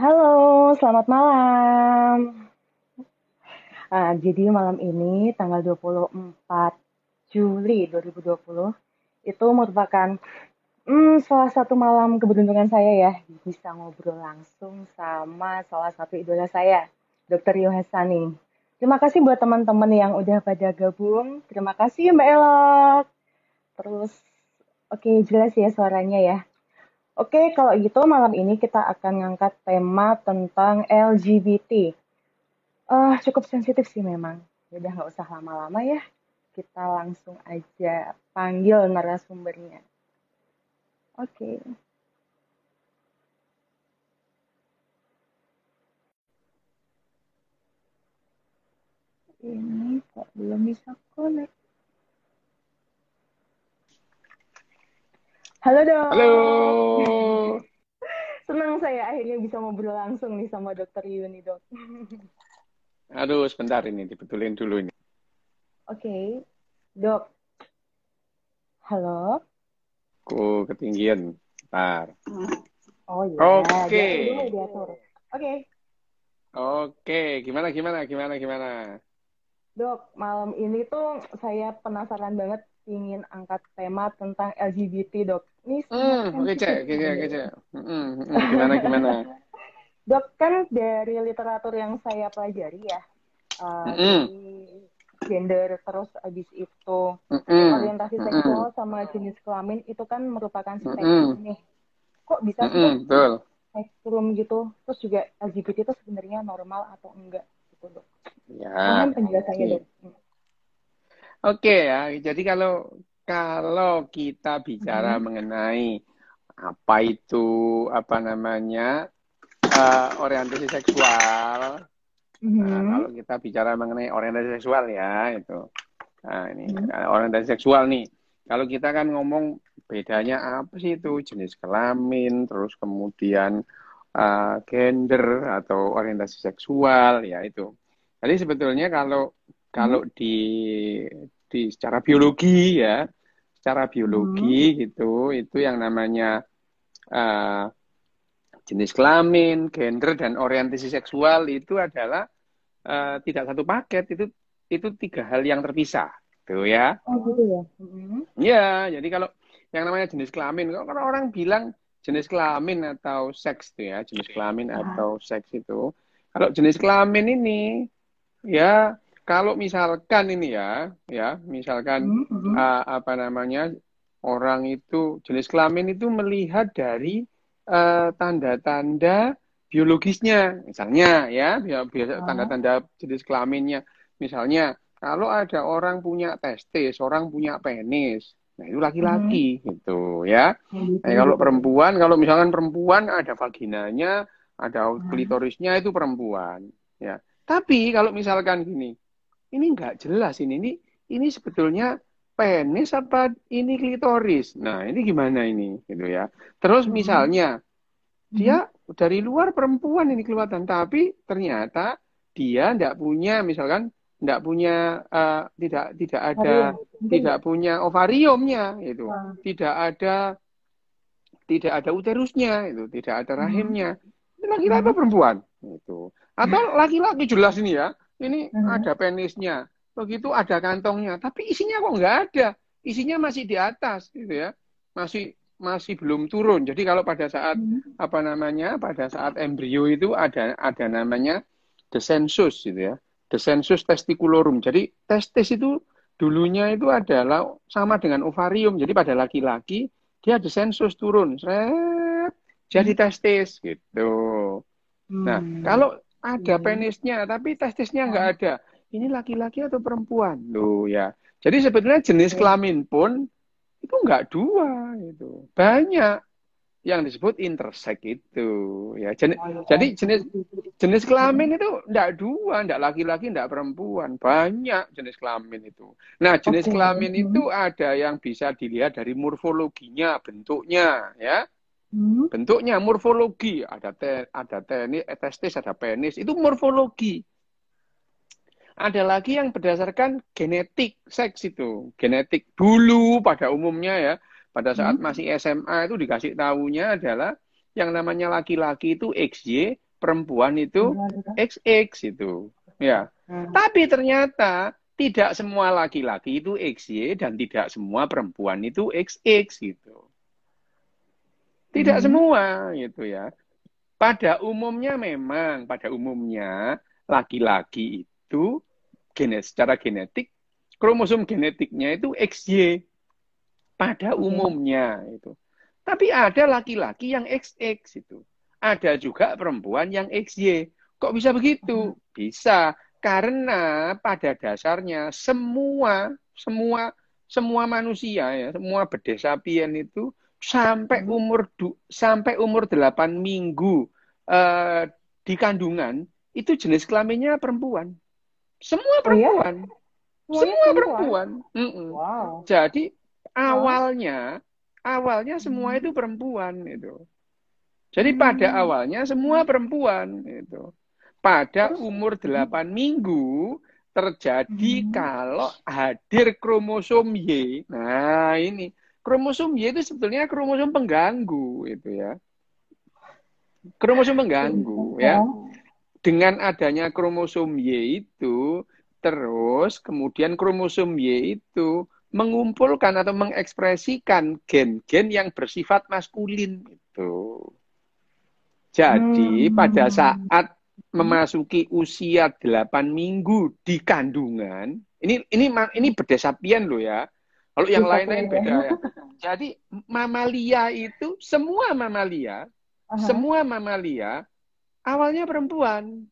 Halo, selamat malam. Uh, jadi malam ini tanggal 24 Juli 2020 itu merupakan hmm, salah satu malam keberuntungan saya ya bisa ngobrol langsung sama salah satu idola saya, Dr. Yohasani. Terima kasih buat teman-teman yang udah pada gabung. Terima kasih Mbak Elok. Terus, oke okay, jelas ya suaranya ya. Oke, kalau gitu malam ini kita akan ngangkat tema tentang LGBT. Uh, cukup sensitif sih memang. Ya udah nggak usah lama-lama ya. Kita langsung aja panggil narasumbernya. Oke. Ini kok belum bisa connect. Halo dong. Halo. Senang saya akhirnya bisa ngobrol langsung nih sama dokter Yuni dok. Aduh, sebentar ini dibetulin dulu ini. Oke, okay. dok. Halo. Ku ketinggian. Bentar. Oh iya. Oke. Okay. Oke. Okay. Oke, gimana gimana gimana gimana? Dok, malam ini tuh saya penasaran banget ingin angkat tema tentang LGBT, Dok. Ini hmm, oke, Cek. Oke, oke, Cek. Gimana gimana? Dok, kan dari literatur yang saya pelajari ya, uh, mm. gender terus abis itu mm -mm. orientasi mm -mm. seksual sama jenis kelamin itu kan merupakan spektrum mm -mm. nih. Kok bisa sih mm -mm, spektrum gitu? Terus juga LGBT itu sebenarnya normal atau enggak gitu, Dok? Ya. Penjelasannya. Dok. Oke okay, ya, jadi kalau kalau kita bicara hmm. mengenai apa itu apa namanya uh, orientasi seksual, hmm. nah, kalau kita bicara mengenai orientasi seksual ya itu, nah ini hmm. orientasi seksual nih. Kalau kita kan ngomong bedanya apa sih itu jenis kelamin, terus kemudian uh, gender atau orientasi seksual ya itu. Jadi sebetulnya kalau kalau hmm. di di secara biologi ya, secara biologi hmm. gitu, itu yang namanya uh, jenis kelamin, gender dan orientasi seksual itu adalah uh, tidak satu paket, itu itu tiga hal yang terpisah, tuh ya. Oh gitu ya. Hmm. Ya, jadi kalau yang namanya jenis kelamin, kalau orang bilang jenis kelamin atau seks tuh ya, jenis kelamin ah. atau seks itu, kalau jenis kelamin ini ya kalau misalkan ini ya, ya misalkan mm -hmm. uh, apa namanya orang itu jenis kelamin itu melihat dari eh, tanda-tanda uh, biologisnya, misalnya ya, biasa tanda-tanda jenis kelaminnya, misalnya kalau ada orang punya testis, orang punya penis, nah itu laki-laki hmm. gitu ya. Hmm. Nah, kalau perempuan, kalau misalkan perempuan ada vaginanya, ada klitorisnya itu perempuan, ya. Tapi kalau misalkan gini, ini nggak jelas ini, ini ini sebetulnya penis apa ini klitoris. Nah ini gimana ini, gitu ya. Terus hmm. misalnya dia hmm. dari luar perempuan ini kelihatan, tapi ternyata dia tidak punya, misalkan tidak punya uh, tidak tidak ada Ovarium. tidak punya ovariumnya itu hmm. tidak ada tidak ada uterusnya itu tidak ada rahimnya ini laki-laki hmm. perempuan itu atau laki-laki jelas ini ya. Ini hmm. ada penisnya. Begitu ada kantongnya. Tapi isinya kok nggak ada. Isinya masih di atas gitu ya. Masih masih belum turun. Jadi kalau pada saat hmm. apa namanya? Pada saat embrio itu ada ada namanya descensus gitu ya. Descensus testiculorum. Jadi testis itu dulunya itu adalah sama dengan ovarium. Jadi pada laki-laki dia descensus turun. Seret, jadi hmm. testis gitu. Nah, hmm. kalau ada hmm. penisnya, tapi testisnya nggak hmm. ada. Ini laki-laki atau perempuan? Loh ya. Jadi sebetulnya jenis kelamin pun itu nggak dua itu. Banyak yang disebut intersex itu ya jenis, oh, iya. jadi jenis jenis kelamin itu tidak dua tidak laki-laki tidak perempuan banyak jenis kelamin itu nah jenis okay. kelamin itu ada yang bisa dilihat dari morfologinya bentuknya ya Hmm. Bentuknya morfologi, ada te, ada tenis, eh, testis, ada penis, itu morfologi. Ada lagi yang berdasarkan genetik seks itu, genetik dulu pada umumnya ya, pada saat hmm. masih SMA itu dikasih tahunya adalah yang namanya laki-laki itu XY, perempuan itu XX itu. Ya. Hmm. Tapi ternyata tidak semua laki-laki itu XY dan tidak semua perempuan itu XX gitu. Tidak hmm. semua gitu ya. Pada umumnya memang, pada umumnya laki-laki itu genes secara genetik kromosom genetiknya itu XY pada umumnya itu. Tapi ada laki-laki yang XX itu. Ada juga perempuan yang XY. Kok bisa begitu? Bisa karena pada dasarnya semua semua semua manusia ya, semua bedesapien itu sampai hmm. umur du, sampai umur 8 minggu uh, di kandungan itu jenis kelaminnya perempuan. Semua perempuan. Oh, iya? Semua perempuan. perempuan. Wow. Jadi awalnya awalnya semua hmm. itu perempuan itu. Jadi hmm. pada awalnya semua perempuan itu. Pada umur 8 minggu terjadi hmm. kalau hadir kromosom Y. Nah, ini kromosom Y itu sebetulnya kromosom pengganggu itu ya. Kromosom pengganggu ya. Dengan adanya kromosom Y itu terus kemudian kromosom Y itu mengumpulkan atau mengekspresikan gen-gen yang bersifat maskulin itu. Jadi hmm. pada saat memasuki usia 8 minggu di kandungan, ini ini ini berdasarkan loh ya. Kalau yang lain-lain beda ya. Jadi mamalia itu semua mamalia, uh -huh. semua mamalia awalnya perempuan.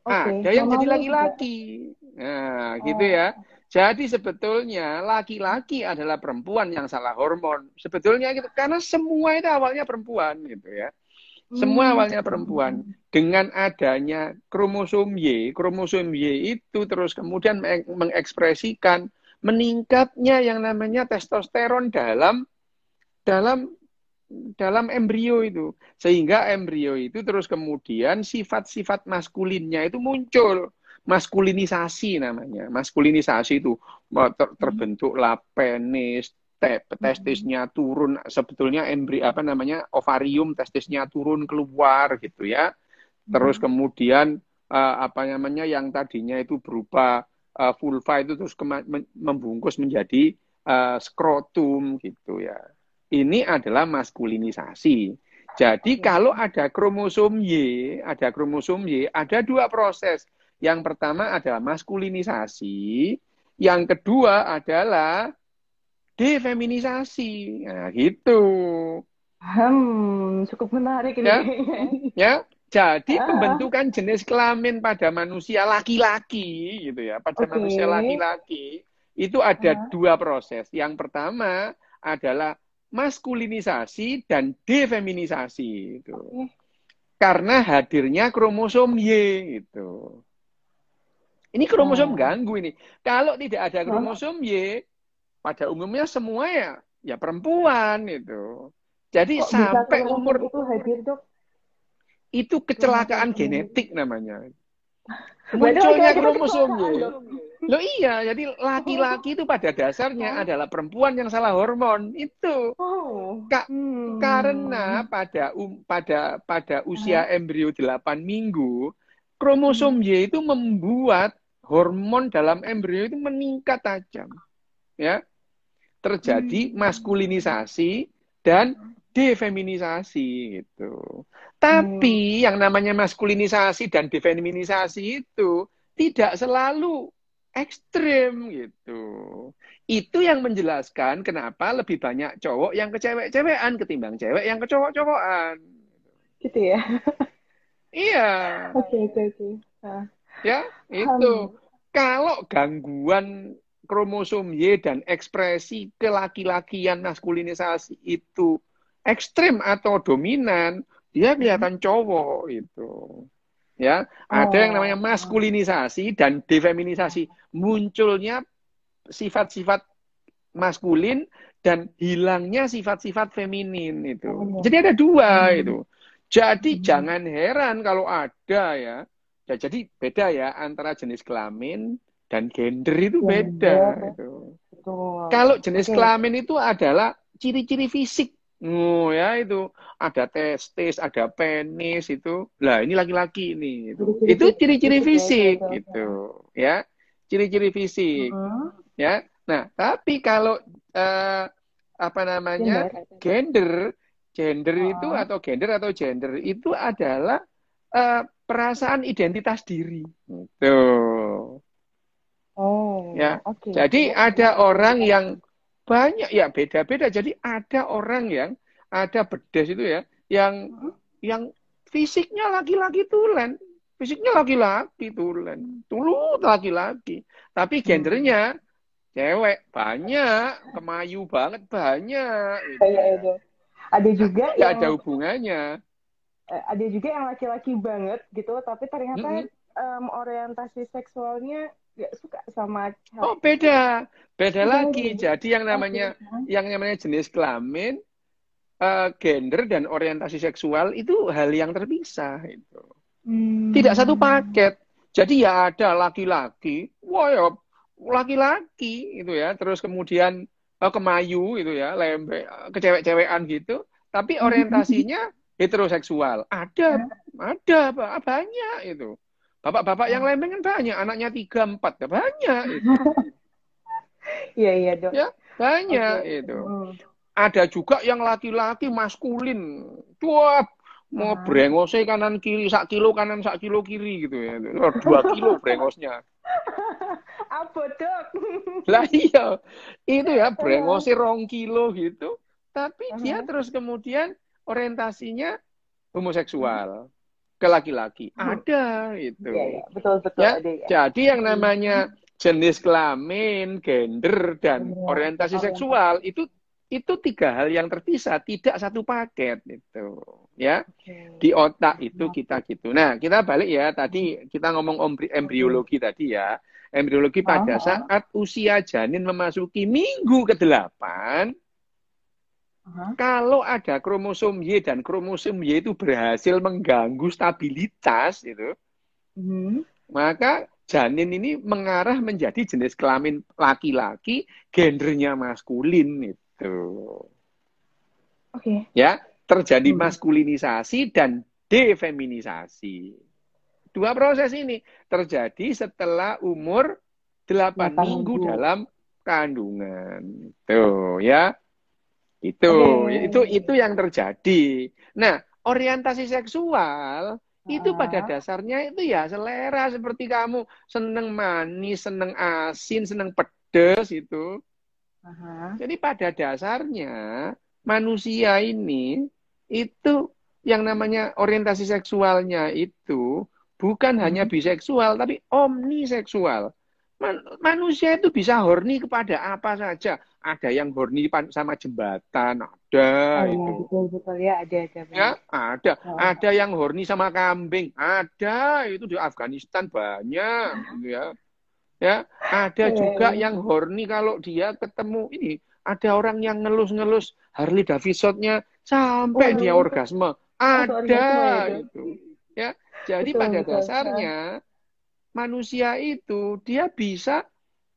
Okay. Ada yang jadi laki-laki. Nah, oh. gitu ya. Jadi sebetulnya laki-laki adalah perempuan yang salah hormon. Sebetulnya gitu karena semua itu awalnya perempuan gitu ya. Semua hmm. awalnya perempuan. Dengan adanya kromosom Y, kromosom Y itu terus kemudian mengekspresikan meningkatnya yang namanya testosteron dalam dalam dalam embrio itu. Sehingga embrio itu terus kemudian sifat-sifat maskulinnya itu muncul. Maskulinisasi namanya. Maskulinisasi itu ter terbentuklah penis, te testisnya turun sebetulnya embri apa namanya ovarium testisnya turun keluar gitu ya terus hmm. kemudian uh, apa namanya yang tadinya itu berupa uh, vulva itu terus membungkus menjadi uh, skrotum gitu ya ini adalah maskulinisasi jadi kalau ada kromosom Y ada kromosom Y ada dua proses yang pertama adalah maskulinisasi yang kedua adalah defeminisasi. Nah, gitu. Hmm, cukup menarik ini. Ya, ya. Jadi ah. pembentukan jenis kelamin pada manusia laki-laki gitu ya, pada okay. manusia laki-laki itu ada ah. dua proses. Yang pertama adalah maskulinisasi dan defeminisasi itu. Okay. Karena hadirnya kromosom Y itu. Ini kromosom oh. ganggu ini. Kalau tidak ada kromosom Y, pada umumnya semua ya ya perempuan itu. Jadi Kok sampai umur itu hadir dok? Itu kecelakaan genetik namanya. Munculnya kromosomnya. Lo iya, jadi laki-laki itu pada dasarnya oh. adalah perempuan yang salah hormon itu. Oh. Ka hmm. Karena pada um, pada pada usia hmm. embrio 8 minggu, kromosom hmm. Y itu membuat hormon dalam embrio itu meningkat tajam. Ya terjadi hmm. maskulinisasi dan defeminisasi gitu. Tapi hmm. yang namanya maskulinisasi dan defeminisasi itu tidak selalu ekstrim gitu. Itu yang menjelaskan kenapa lebih banyak cowok yang ke cewek-cewekan ketimbang cewek yang ke cowok-cowokan. Gitu ya. iya. Oke, oke, oke. Ya, itu. Um. Kalau gangguan kromosom Y dan ekspresi kelaki-lakian maskulinisasi itu ekstrim atau dominan, dia kelihatan cowok itu. Ya, ada yang namanya oh. maskulinisasi dan defeminisasi. Munculnya sifat-sifat maskulin dan hilangnya sifat-sifat feminin itu. Oh. Jadi ada dua hmm. itu. Jadi hmm. jangan heran kalau ada ya. ya. Jadi beda ya antara jenis kelamin dan gender itu beda. Itu. Kalau jenis okay. kelamin itu adalah ciri-ciri fisik Oh ya itu ada testis, ada penis itu. Lah ini laki-laki ini. Itu itu ciri-ciri fisik gitu, ya. Ciri-ciri fisik. Uh-huh. Ya. Nah, tapi kalau uh, apa namanya? gender, gender uh-huh. itu atau gender atau gender itu adalah uh, perasaan identitas diri. Tuh. Oh. Ya. Okay. Jadi ada orang yang banyak ya beda-beda. Jadi ada orang yang ada bedes itu ya, yang hmm? yang fisiknya laki-laki tulen, fisiknya laki-laki tulen, tulut laki-laki, tapi hmm. gendernya cewek banyak, kemayu banget banyak. Gitu. itu. Ada juga ya, yang ada hubungannya. Eh, ada juga yang laki-laki banget gitu, tapi ternyata mm -hmm. um, orientasi seksualnya gak suka sama Oh beda, beda lagi. Jadi yang namanya yang namanya jenis kelamin, uh, gender dan orientasi seksual itu hal yang terpisah itu. Hmm. Tidak satu paket. Jadi ya ada laki-laki, wah ya laki-laki itu ya, terus kemudian uh, kemayu itu ya, lembe, kecewek-cewekan gitu. Tapi orientasinya heteroseksual. Ada, ada banyak itu. Bapak-bapak yang hmm. lembeng kan banyak, anaknya tiga empat, ya banyak itu. Iya iya dok. Ya banyak okay. itu. Hmm. Ada juga yang laki-laki maskulin, cuap mau hmm. brengosnya kanan kiri sak kilo kanan sak kilo kiri gitu ya, dua kilo brengosnya. Apa dok? Lah iya, itu ya brengosnya rong kilo gitu, tapi -huh. dia terus kemudian orientasinya homoseksual ke laki-laki. Hmm. Ada itu. Ya, ya, betul betul. Ya? Ada, ya. Jadi yang namanya jenis kelamin, gender dan ya. orientasi seksual itu itu tiga hal yang terpisah, tidak satu paket itu. Ya. Okay. Di otak itu kita gitu. Nah, kita balik ya tadi kita ngomong embriologi tadi ya. Embriologi pada saat usia janin memasuki minggu ke-8 Kalau ada kromosom Y dan kromosom Y itu berhasil mengganggu stabilitas itu, uh-huh. maka janin ini mengarah menjadi jenis kelamin laki-laki, gendernya maskulin itu. Oke. Okay. Ya, terjadi hmm. maskulinisasi dan defeminisasi. Dua proses ini terjadi setelah umur 8, 8 minggu dalam kandungan. Tuh, ya. Itu, okay. itu itu yang terjadi. Nah, orientasi seksual itu pada dasarnya itu ya selera seperti kamu seneng manis, seneng asin, seneng pedes itu. Uh-huh. Jadi pada dasarnya manusia ini itu yang namanya orientasi seksualnya itu bukan uh-huh. hanya biseksual tapi omniseksual. Man manusia itu bisa horny kepada apa saja ada yang horny sama jembatan, ada oh, iya, itu. betul betul ya, ada ada. Ya, ada. Oh. Ada yang horny sama kambing, ada itu di Afghanistan banyak, gitu ya. Ya, ada oh, juga iya. yang horny kalau dia ketemu ini ada orang yang ngelus-ngelus Harley Davidsonnya sampai oh, dia orgasme. Ada oh, itu. Ya, jadi betul, pada betul, dasarnya manusia itu dia bisa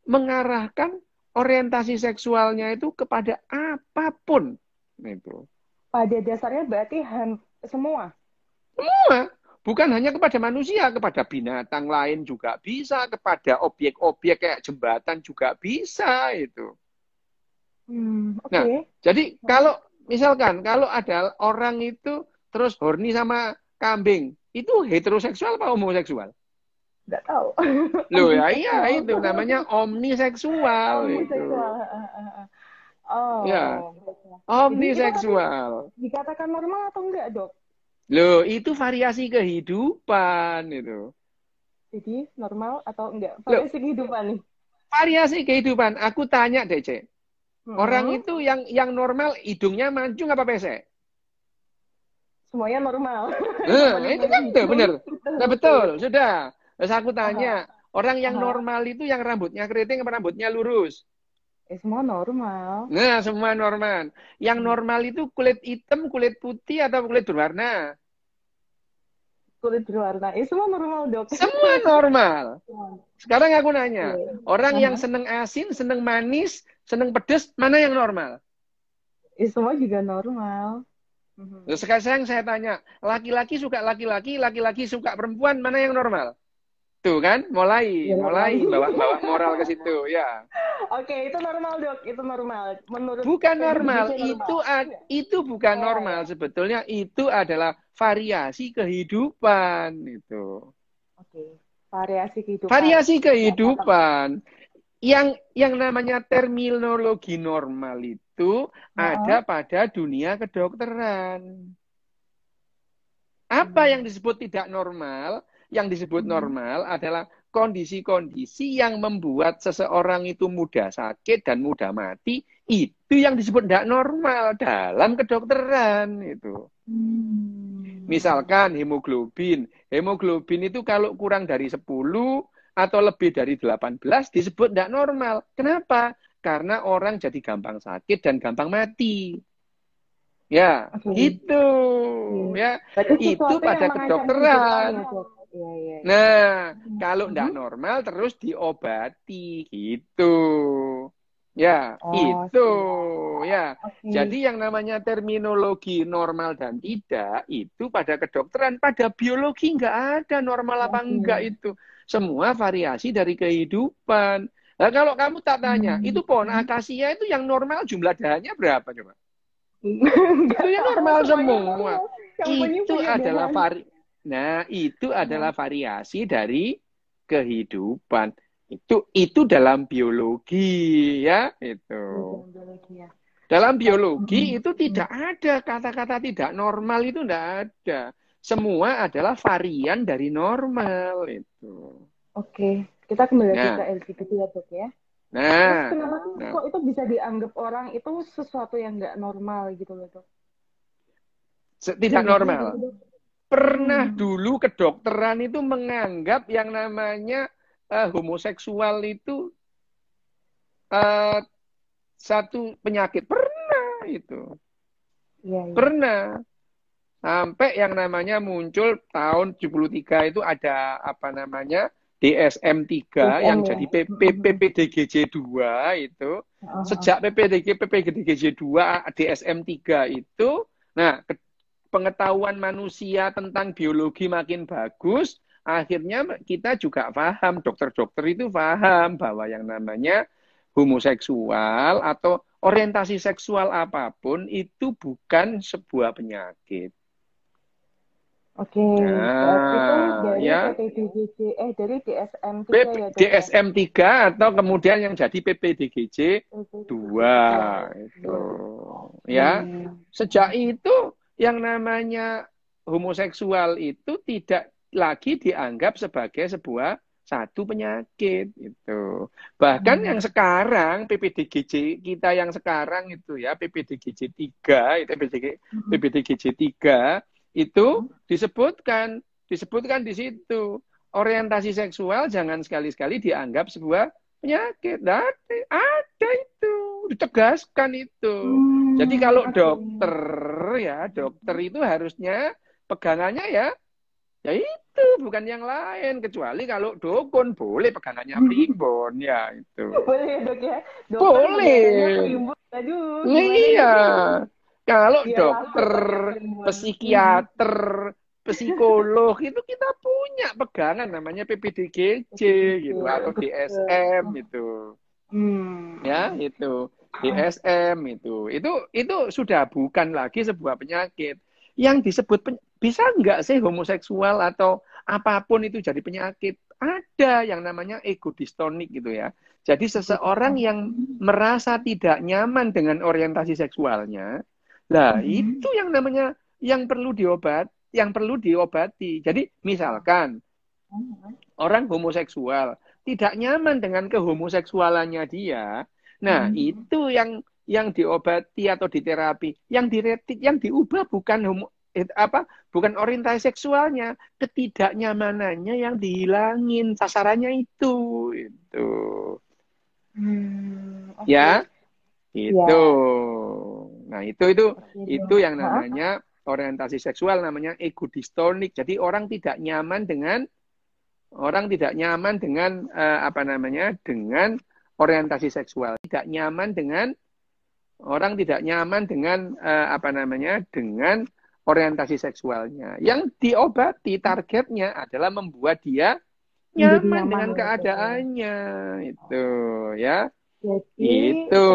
mengarahkan orientasi seksualnya itu kepada apa pun itu. Pada dasarnya berarti semua. Semua, bukan hanya kepada manusia, kepada binatang lain juga bisa, kepada objek-objek kayak jembatan juga bisa itu. Hmm, okay. Nah, jadi kalau misalkan kalau ada orang itu terus horny sama kambing, itu heteroseksual apa homoseksual? Nggak tahu. Loh ya iya itu namanya omniseksual. Omniseksual. Oh. Ya. Omniseksual. Dikatakan normal atau enggak, Dok? Loh, itu variasi kehidupan itu. Jadi normal atau enggak? Variasi Loh, kehidupan nih. Variasi kehidupan. Aku tanya deh, Cek. Hmm. Orang itu yang yang normal hidungnya mancung apa pesek? Semuanya normal. Nah, itu kan tuh, bener. Nah, betul, sudah. Terus aku tanya, Aha. orang yang Aha. normal itu yang rambutnya keriting apa rambutnya lurus? Eh, semua normal. Nah, semua normal. Yang hmm. normal itu kulit hitam, kulit putih, atau kulit berwarna? Kulit berwarna. Eh, semua normal, dok. Semua normal. Sekarang aku nanya, orang yang seneng asin, seneng manis, seneng pedes, mana yang normal? Ya, semua juga normal. Mhm. Sekarang saya tanya, laki-laki suka laki-laki, laki-laki suka perempuan, mana yang normal? Tuh kan, mulai, ya, mulai bawa-bawa moral ke situ, ya. Oke, itu normal dok, itu normal. Menurut bukan normal, itu normal. itu bukan oh, normal. Ya. Sebetulnya itu adalah variasi kehidupan itu. Oke, variasi kehidupan. Variasi kehidupan. Yang yang namanya terminologi normal itu oh. ada pada dunia kedokteran. Apa hmm. yang disebut tidak normal? Yang disebut hmm. normal adalah kondisi-kondisi yang membuat seseorang itu mudah sakit dan mudah mati, itu yang disebut tidak normal dalam kedokteran itu. Hmm. Misalkan hemoglobin. Hemoglobin itu kalau kurang dari 10 atau lebih dari 18 disebut tidak normal. Kenapa? Karena orang jadi gampang sakit dan gampang mati. Ya, okay. itu. Ya, itu pada kedokteran. Ya, Ya, ya, Nah, hmm. kalau tidak normal terus diobati gitu. Ya, oh, itu ya. Okay. Jadi yang namanya terminologi normal dan tidak itu pada kedokteran, pada biologi nggak ada normal apa enggak itu. Semua variasi dari kehidupan. Nah, kalau kamu tak tanya, hmm. itu pohon akasia itu yang normal jumlah dahannya berapa coba? itu yang normal semua. Itu adalah vari Nah, itu adalah variasi dari kehidupan. Itu itu dalam biologi ya, itu. Ya. Dalam biologi itu tidak ada kata-kata tidak normal itu tidak ada. Semua adalah varian dari normal itu. Oke, kita kembali nah. ke LGBT ya dok ya. Nah, Terus kenapa nah. kok itu bisa dianggap orang itu sesuatu yang nggak normal gitu loh dok? Tidak normal. Pernah hmm. dulu kedokteran itu menganggap yang namanya uh, homoseksual itu uh, satu penyakit. Pernah itu. Ya, ya. Pernah. Sampai yang namanya muncul tahun 73 itu ada apa namanya DSM 3 DSM, yang ya. jadi PP, PPDGJ 2 itu. Uh -huh. Sejak PPDG PPDGJ 2 DSM 3 itu nah pengetahuan manusia tentang biologi makin bagus, akhirnya kita juga paham, dokter-dokter itu paham bahwa yang namanya homoseksual atau orientasi seksual apa pun itu bukan sebuah penyakit. Oke, nah, dari ya. PPDGJ, eh dari DSM 3 PP, ya? DSM 3 atau kemudian yang jadi PPDGJ 2 itu. Ya. Hmm. Sejak itu yang namanya homoseksual itu tidak lagi dianggap sebagai sebuah satu penyakit itu. Bahkan hmm. yang sekarang PPDGJ kita yang sekarang itu ya PPDGJ 3 itu PPDG, hmm. PPDGJ 3 itu hmm. disebutkan disebutkan di situ orientasi seksual jangan sekali-sekali dianggap sebuah penyakit. Ada, ada itu, ditegaskan itu. Hmm, Jadi kalau dokter ya, dokter itu harusnya pegangannya ya ya itu bukan yang lain kecuali kalau dukun boleh pegangannya primbon ya itu. Boleh ya, dok ya. Dokter boleh. Aduh. Iya. Kalau ya, dokter, psikiater, psikolog itu kita punya pegangan namanya PPDGJ gitu atau DSM itu. Hmm. Ya, itu. DSM itu. Itu itu sudah bukan lagi sebuah penyakit. Yang disebut pen... bisa enggak sih homoseksual atau apa pun itu jadi penyakit? Ada yang namanya ego distonik gitu ya. Jadi seseorang yang merasa tidak nyaman dengan orientasi seksualnya, lah hmm. itu yang namanya yang perlu diobat yang perlu diobati. Jadi misalkan orang homoseksual tidak nyaman dengan kehomoseksualannya dia, nah hmm. itu yang yang diobati atau diterapi, yang diretik, yang diubah bukan homo, apa bukan orientasi seksualnya, ketidaknyamanannya yang dihilangin, sasarannya itu itu. Hmm, okay. Ya, itu. Ya. Nah itu itu itu yang namanya orientasi seksual namanya ego distonik. Jadi orang tidak nyaman dengan orang tidak nyaman dengan uh, apa namanya dengan orientasi seksual, tidak nyaman dengan Orang tidak nyaman dengan uh, apa namanya? dengan orientasi seksualnya. Yang diobati targetnya adalah membuat dia nyaman, nyaman dengan ya, keadaannya itu ya. Jadi itu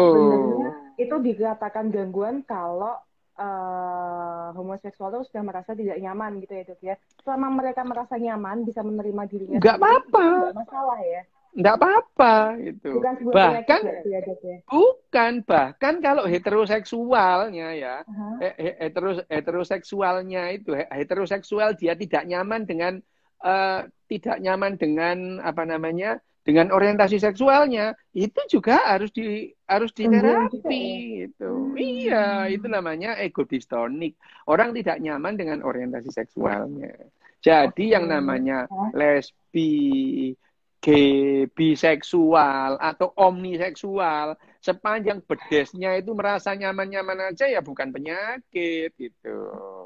itu dikatakan gangguan kalau uh, homoseksual itu sudah merasa tidak nyaman gitu ya dok ya. Selama mereka merasa nyaman bisa menerima dirinya. Nggak apa-apa. masalah ya. Nggak apa-apa itu. Bukan bahkan ya, ya? bukan bahkan kalau heteroseksualnya ya uh-huh. heteros heteroseksualnya itu heteroseksual dia tidak nyaman dengan uh, tidak nyaman dengan apa namanya dengan orientasi seksualnya itu juga harus di harus diterapi itu hmm. iya itu namanya ego distonik orang tidak nyaman dengan orientasi seksualnya jadi okay. yang namanya lesbi gay biseksual atau omniseksual. Sepanjang bedesnya itu merasa nyaman-nyaman aja ya bukan penyakit gitu.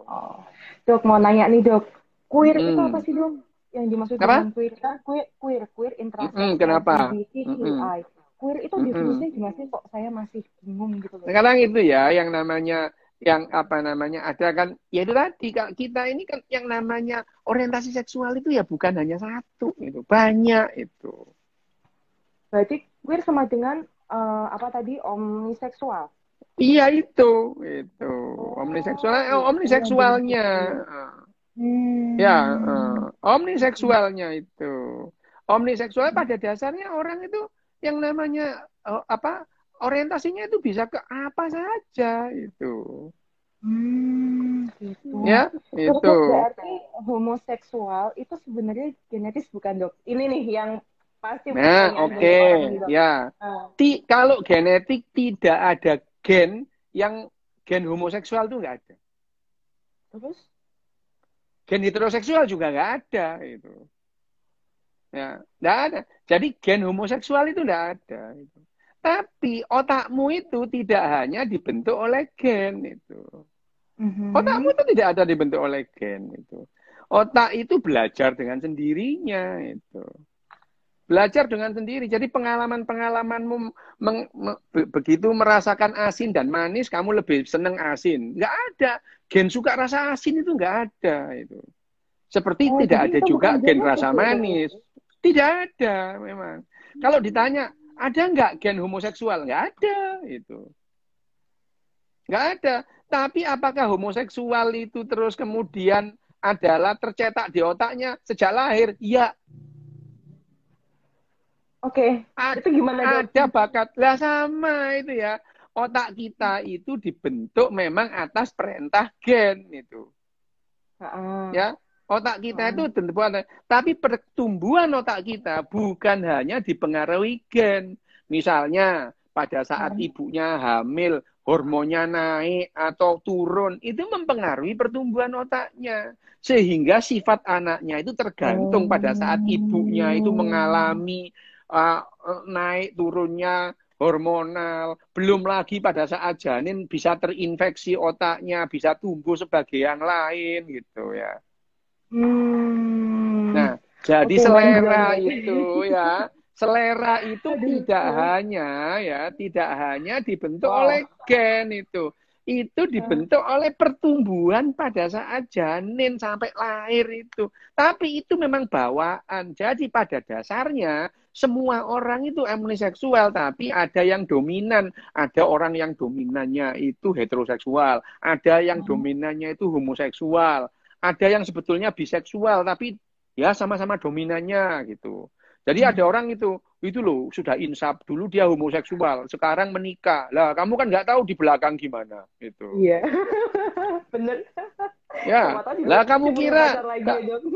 Oh. dok mau nanya nih dok. Queer hmm. itu apa sih dok? Yang dimaksud Apa? dengan queer kan queer queer queer intersex mm -hmm, kenapa? mm -hmm. queer itu definisinya gimana sih? Kok saya masih bingung gitu loh sekarang itu ya yang namanya yang apa namanya ada kan ya itu tadi kita ini kan yang namanya orientasi seksual itu ya bukan hanya satu itu banyak itu. Berarti queer sama dengan uh, apa tadi omniseksual? Iya itu itu. Oh, omniseksual oh, omniseksualnya. Hmm. Ya, uh, omniseksualnya itu. Omniseksual pada dasarnya orang itu yang namanya uh, apa orientasinya itu bisa ke apa saja itu. Hmm, gitu. Ya, itu. Berarti homoseksual itu sebenarnya genetis bukan dok? Ini nih yang pasti. Nah, oke, okay. ya. Uh. Ti, kalau genetik tidak ada gen yang gen homoseksual itu enggak ada. Terus? Gen heteroseksual juga nggak ada itu. Ya, nggak ada. Jadi gen homoseksual itu nggak ada. Itu. Tapi otakmu itu tidak hanya dibentuk oleh gen itu. Mm-hmm. Otakmu itu tidak ada dibentuk oleh gen itu. Otak itu belajar dengan sendirinya itu. Belajar dengan sendiri. Jadi pengalaman-pengalamanmu meng, me, begitu merasakan asin dan manis, kamu lebih seneng asin. Nggak ada. Gen suka rasa asin itu nggak ada. itu. Seperti oh, tidak ada juga gen rasa manis. Tidak ada memang. Kalau ditanya, ada nggak gen homoseksual? Nggak ada. itu. Nggak ada. Tapi apakah homoseksual itu terus kemudian adalah tercetak di otaknya sejak lahir? Ya, Oke, okay. itu gimana? Ada bakat. Lah sama itu ya. Otak kita itu dibentuk memang atas perintah gen itu. Uh, ya, otak kita uh. itu tentu tapi pertumbuhan otak kita bukan hanya dipengaruhi gen. Misalnya pada saat uh. ibunya hamil, hormonnya naik atau turun, itu mempengaruhi pertumbuhan otaknya. Sehingga sifat anaknya itu tergantung pada saat ibunya itu mengalami uh, naik turunnya hormonal, belum lagi pada saat janin bisa terinfeksi otaknya, bisa tumbuh sebagai yang lain gitu ya. Hmm. Nah, jadi okay, selera itu ya, selera itu tidak hanya ya, tidak hanya dibentuk oh. oleh gen itu, itu dibentuk oleh pertumbuhan pada saat janin sampai lahir itu. Tapi itu memang bawaan. Jadi pada dasarnya semua orang itu seksual, tapi ada yang dominan. Ada orang yang dominannya itu heteroseksual, ada yang hmm. dominannya itu homoseksual, ada yang sebetulnya biseksual, tapi ya sama-sama dominannya gitu. Jadi hmm. ada orang itu, itu loh sudah insaf dulu dia homoseksual, sekarang menikah. Lah kamu kan nggak tahu di belakang gimana gitu. Iya, bener. Ya, lah kamu kira,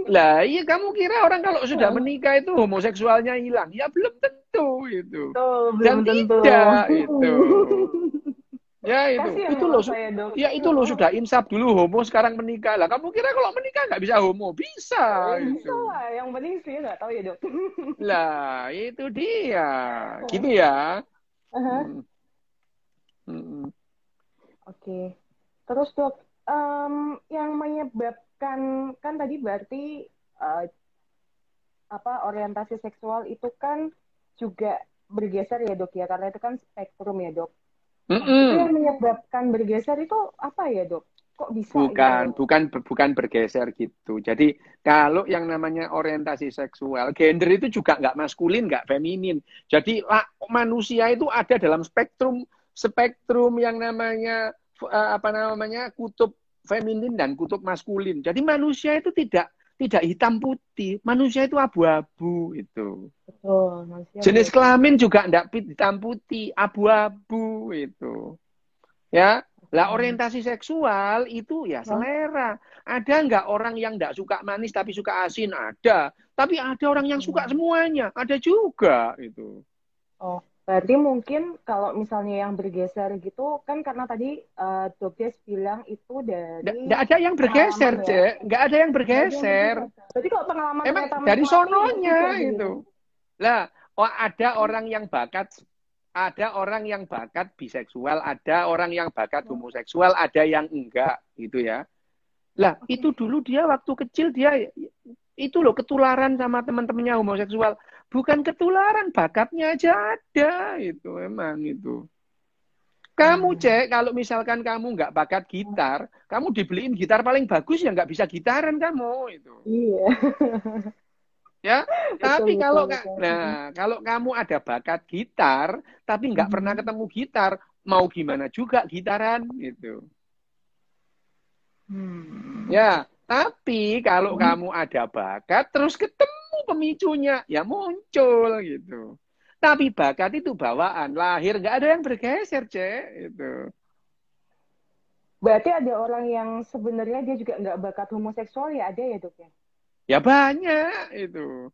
lah iya kamu kira orang kalau sudah menikah itu homoseksualnya hilang? Ya belum tentu itu. Oh, belum Dan tentu. tidak itu. Ya itu, Kasih itu loh, saya, ya itu loh sudah insaf dulu homo sekarang menikah lah. Kamu kira kalau menikah nggak bisa homo? Bisa. Ya, bisa lah, yang penting sih nggak tahu ya dok. Lah itu dia, gitu ya. Uh -huh. hmm. Hmm. Oke, okay. terus dok, um, yang menyebabkan kan tadi berarti uh, apa orientasi seksual itu kan juga bergeser ya dok ya karena itu kan spektrum ya dok. Nah, itu yang menyebabkan bergeser itu apa ya dok? Kok bisa? Bukan, gitu? bukan, bukan bergeser gitu. Jadi kalau yang namanya orientasi seksual, gender itu juga nggak maskulin, nggak feminin. Jadi lah, manusia itu ada dalam spektrum spektrum yang namanya eh, apa namanya kutub feminin dan kutub maskulin. Jadi manusia itu tidak tidak hitam putih, manusia itu abu-abu itu. Betul, Jenis kelamin juga tidak hitam putih, abu-abu itu. Ya, lah orientasi seksual itu ya selera. Ada nggak orang yang nggak suka manis tapi suka asin? Ada. Tapi ada orang yang suka hmm. semuanya. Ada juga itu. Oh, Berarti mungkin kalau misalnya yang bergeser gitu kan karena tadi uh, Dokes bilang itu dari Nggak ada yang bergeser, ya? Cek. Nggak ada yang bergeser. Berarti kalau pengalaman Emang dari sononya itu. Lah, oh ada orang yang bakat ada orang yang bakat biseksual, ada orang yang bakat homoseksual, ada yang enggak gitu ya. Lah, itu dulu dia waktu kecil dia itu loh ketularan sama teman-temannya homoseksual bukan ketularan bakatnya aja ada itu emang itu kamu hmm. cek kalau misalkan kamu nggak bakat gitar kamu dibeliin gitar paling bagus ya nggak bisa gitaran kamu itu iya ya tapi betul, kalau betul, nah kalau kamu ada bakat gitar tapi nggak hmm. pernah ketemu gitar mau gimana juga gitaran itu hmm. ya tapi kalau hmm. kamu ada bakat terus ketemu pemicunya? Ya muncul gitu. Tapi bakat itu bawaan, lahir nggak ada yang bergeser, cek itu. Berarti ada orang yang sebenarnya dia juga nggak bakat homoseksual ya ada ya dok ya? Ya banyak itu.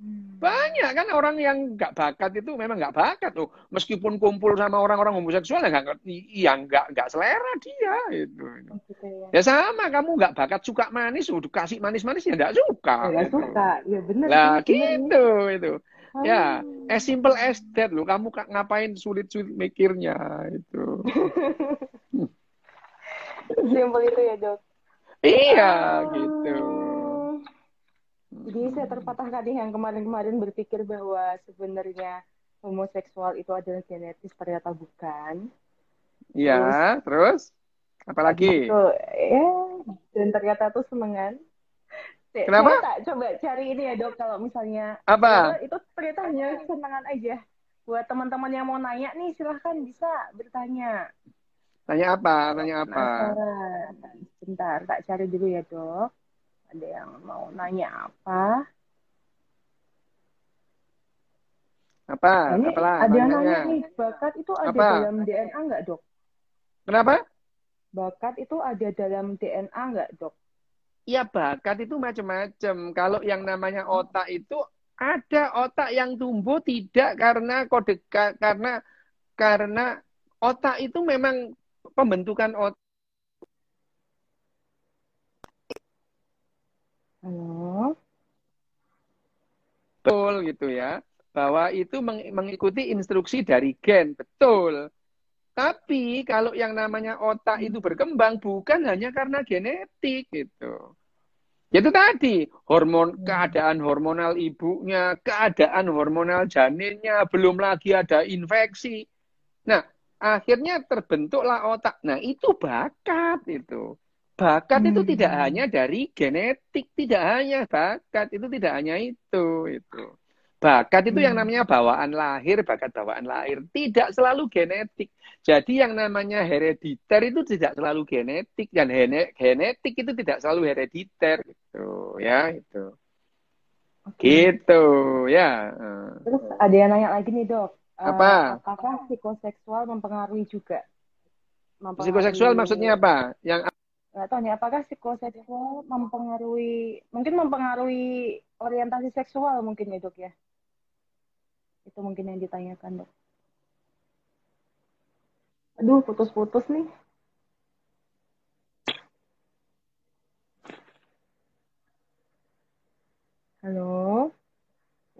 Hmm. Banyak kan orang yang nggak bakat itu memang nggak bakat tuh. Meskipun kumpul sama orang-orang homoseksual ya nggak yang nggak nggak selera dia itu. Oh, gitu ya. ya sama kamu nggak bakat suka manis, udah kasih manis-manis ya nggak suka. Nggak gitu. suka, ya benar. Lah gitu itu. Oh. Ya, as simple as that loh. Kamu ngapain sulit-sulit mikirnya itu. simple itu ya dok. Iya, oh. gitu. Jadi saya terpatahkan nih yang kemarin-kemarin berpikir bahwa sebenarnya homoseksual itu adalah genetis ternyata bukan. Iya, terus, terus apalagi? Itu, ya, dan ternyata tuh senengan. Kenapa? Saya tak coba cari ini ya dok kalau misalnya apa? Itu, itu ternyata hanya senengan aja. Buat teman-teman yang mau nanya nih silahkan bisa bertanya. Tanya apa? Tanya apa? Sebentar, tak cari dulu ya dok. Ada yang mau nanya apa? Apa? Ini Apalah, ada yang nanya nih, bakat itu ada apa? dalam DNA nggak dok? Kenapa? Bakat itu ada dalam DNA nggak dok? Iya bakat itu macam-macam. Kalau yang namanya otak itu ada otak yang tumbuh tidak karena kode karena karena otak itu memang pembentukan otak Halo. Betul gitu ya. Bahwa itu mengikuti instruksi dari gen, betul. Tapi kalau yang namanya otak itu berkembang bukan hanya karena genetik gitu. Itu tadi, hormon keadaan hormonal ibunya, keadaan hormonal janinnya, belum lagi ada infeksi. Nah, akhirnya terbentuklah otak. Nah, itu bakat itu. Bakat hmm. itu tidak hanya dari genetik, tidak hanya bakat itu tidak hanya itu itu. Bakat itu hmm. yang namanya bawaan lahir, bakat bawaan lahir, tidak selalu genetik. Jadi yang namanya herediter itu tidak selalu genetik dan genetik itu tidak selalu herediter gitu ya itu. Okay. Gitu ya. Terus ada yang nanya lagi nih dok. Apa? Uh, apakah psikoseksual mempengaruhi juga? Mempengaruhi... Psikoseksual maksudnya apa? Yang nggak tahu nih apakah psikoseksual mempengaruhi mungkin mempengaruhi orientasi seksual mungkin ya dok ya? Itu mungkin yang ditanyakan dok. Aduh putus-putus nih. Halo?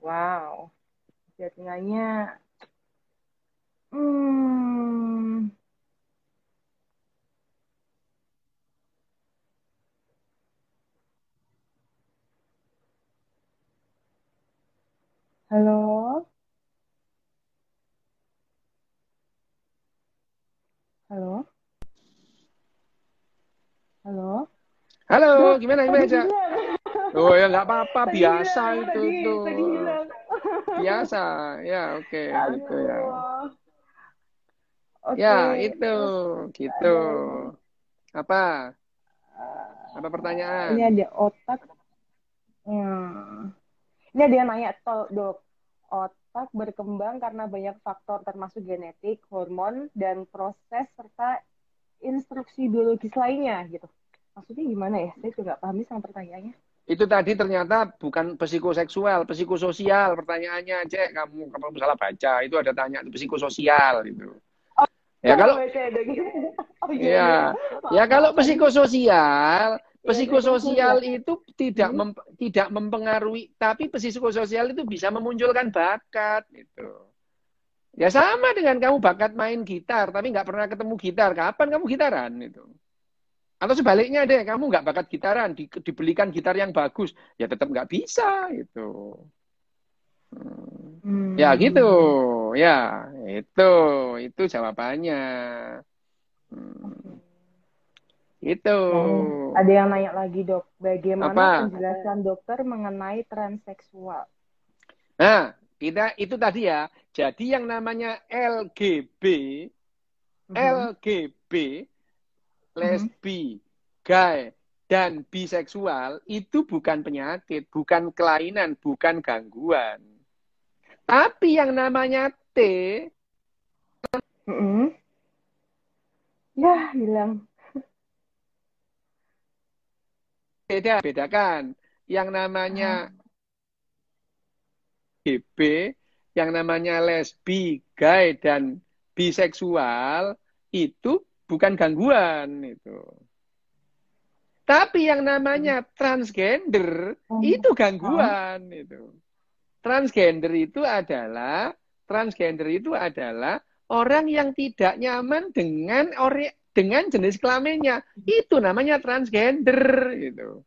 Wow. Jaringannya hmm Halo? Halo? Halo? Halo, gimana gimana aja? Oh ya nggak apa-apa, Tadi biasa hilang, itu tadi, tuh. tadi hilang. Biasa, ya oke gitu ya. Oke. Ya itu, gitu. Apa? eh, Apa ini pertanyaan? ada otak. Hmm. Ini ada yang nanya, "To- dok, otak berkembang karena banyak faktor termasuk genetik, hormon, dan proses serta instruksi biologis lainnya gitu. Maksudnya gimana ya? Saya juga paham nih sama pertanyaannya. Itu tadi ternyata bukan psikoseksual, psikososial pertanyaannya, Cek. Kamu kamu salah baca. Itu ada tanya psikososial gitu. Ya kalau baca ya, dok. Oh iya, ya iya. ya kalau psikososial, Iya, psikososial psikososial. itu tidak Hmm. mem- tidak mempengaruhi, tapi psikososial itu bisa memunculkan bakat gitu. Ya sama dengan kamu bakat main gitar, tapi nggak pernah ketemu gitar. Kapan kamu gitaran itu? Atau sebaliknya deh, kamu nggak bakat gitaran, di- dibelikan gitar yang bagus, ya tetap nggak bisa gitu. Hmm. Ya gitu, Hmm. ya itu, itu jawabannya. Hmm. Itu. Nah, ada yang nanya lagi dok, bagaimana Apa? penjelasan dokter mengenai transseksual? Nah, kita itu tadi ya. Jadi yang namanya LGB, Mhm. LGB, lesbi, gay, dan biseksual itu bukan penyakit, bukan kelainan, bukan gangguan. Tapi yang namanya T, Mm-mm. Ya, hilang. Beda, bedakan. Yang namanya GB, yang namanya lesbi, gay, dan biseksual itu bukan gangguan itu. Tapi yang namanya transgender Oh. itu gangguan itu. Transgender itu adalah transgender itu adalah orang yang tidak nyaman dengan ori, dengan jenis kelaminnya. Itu namanya transgender gitu.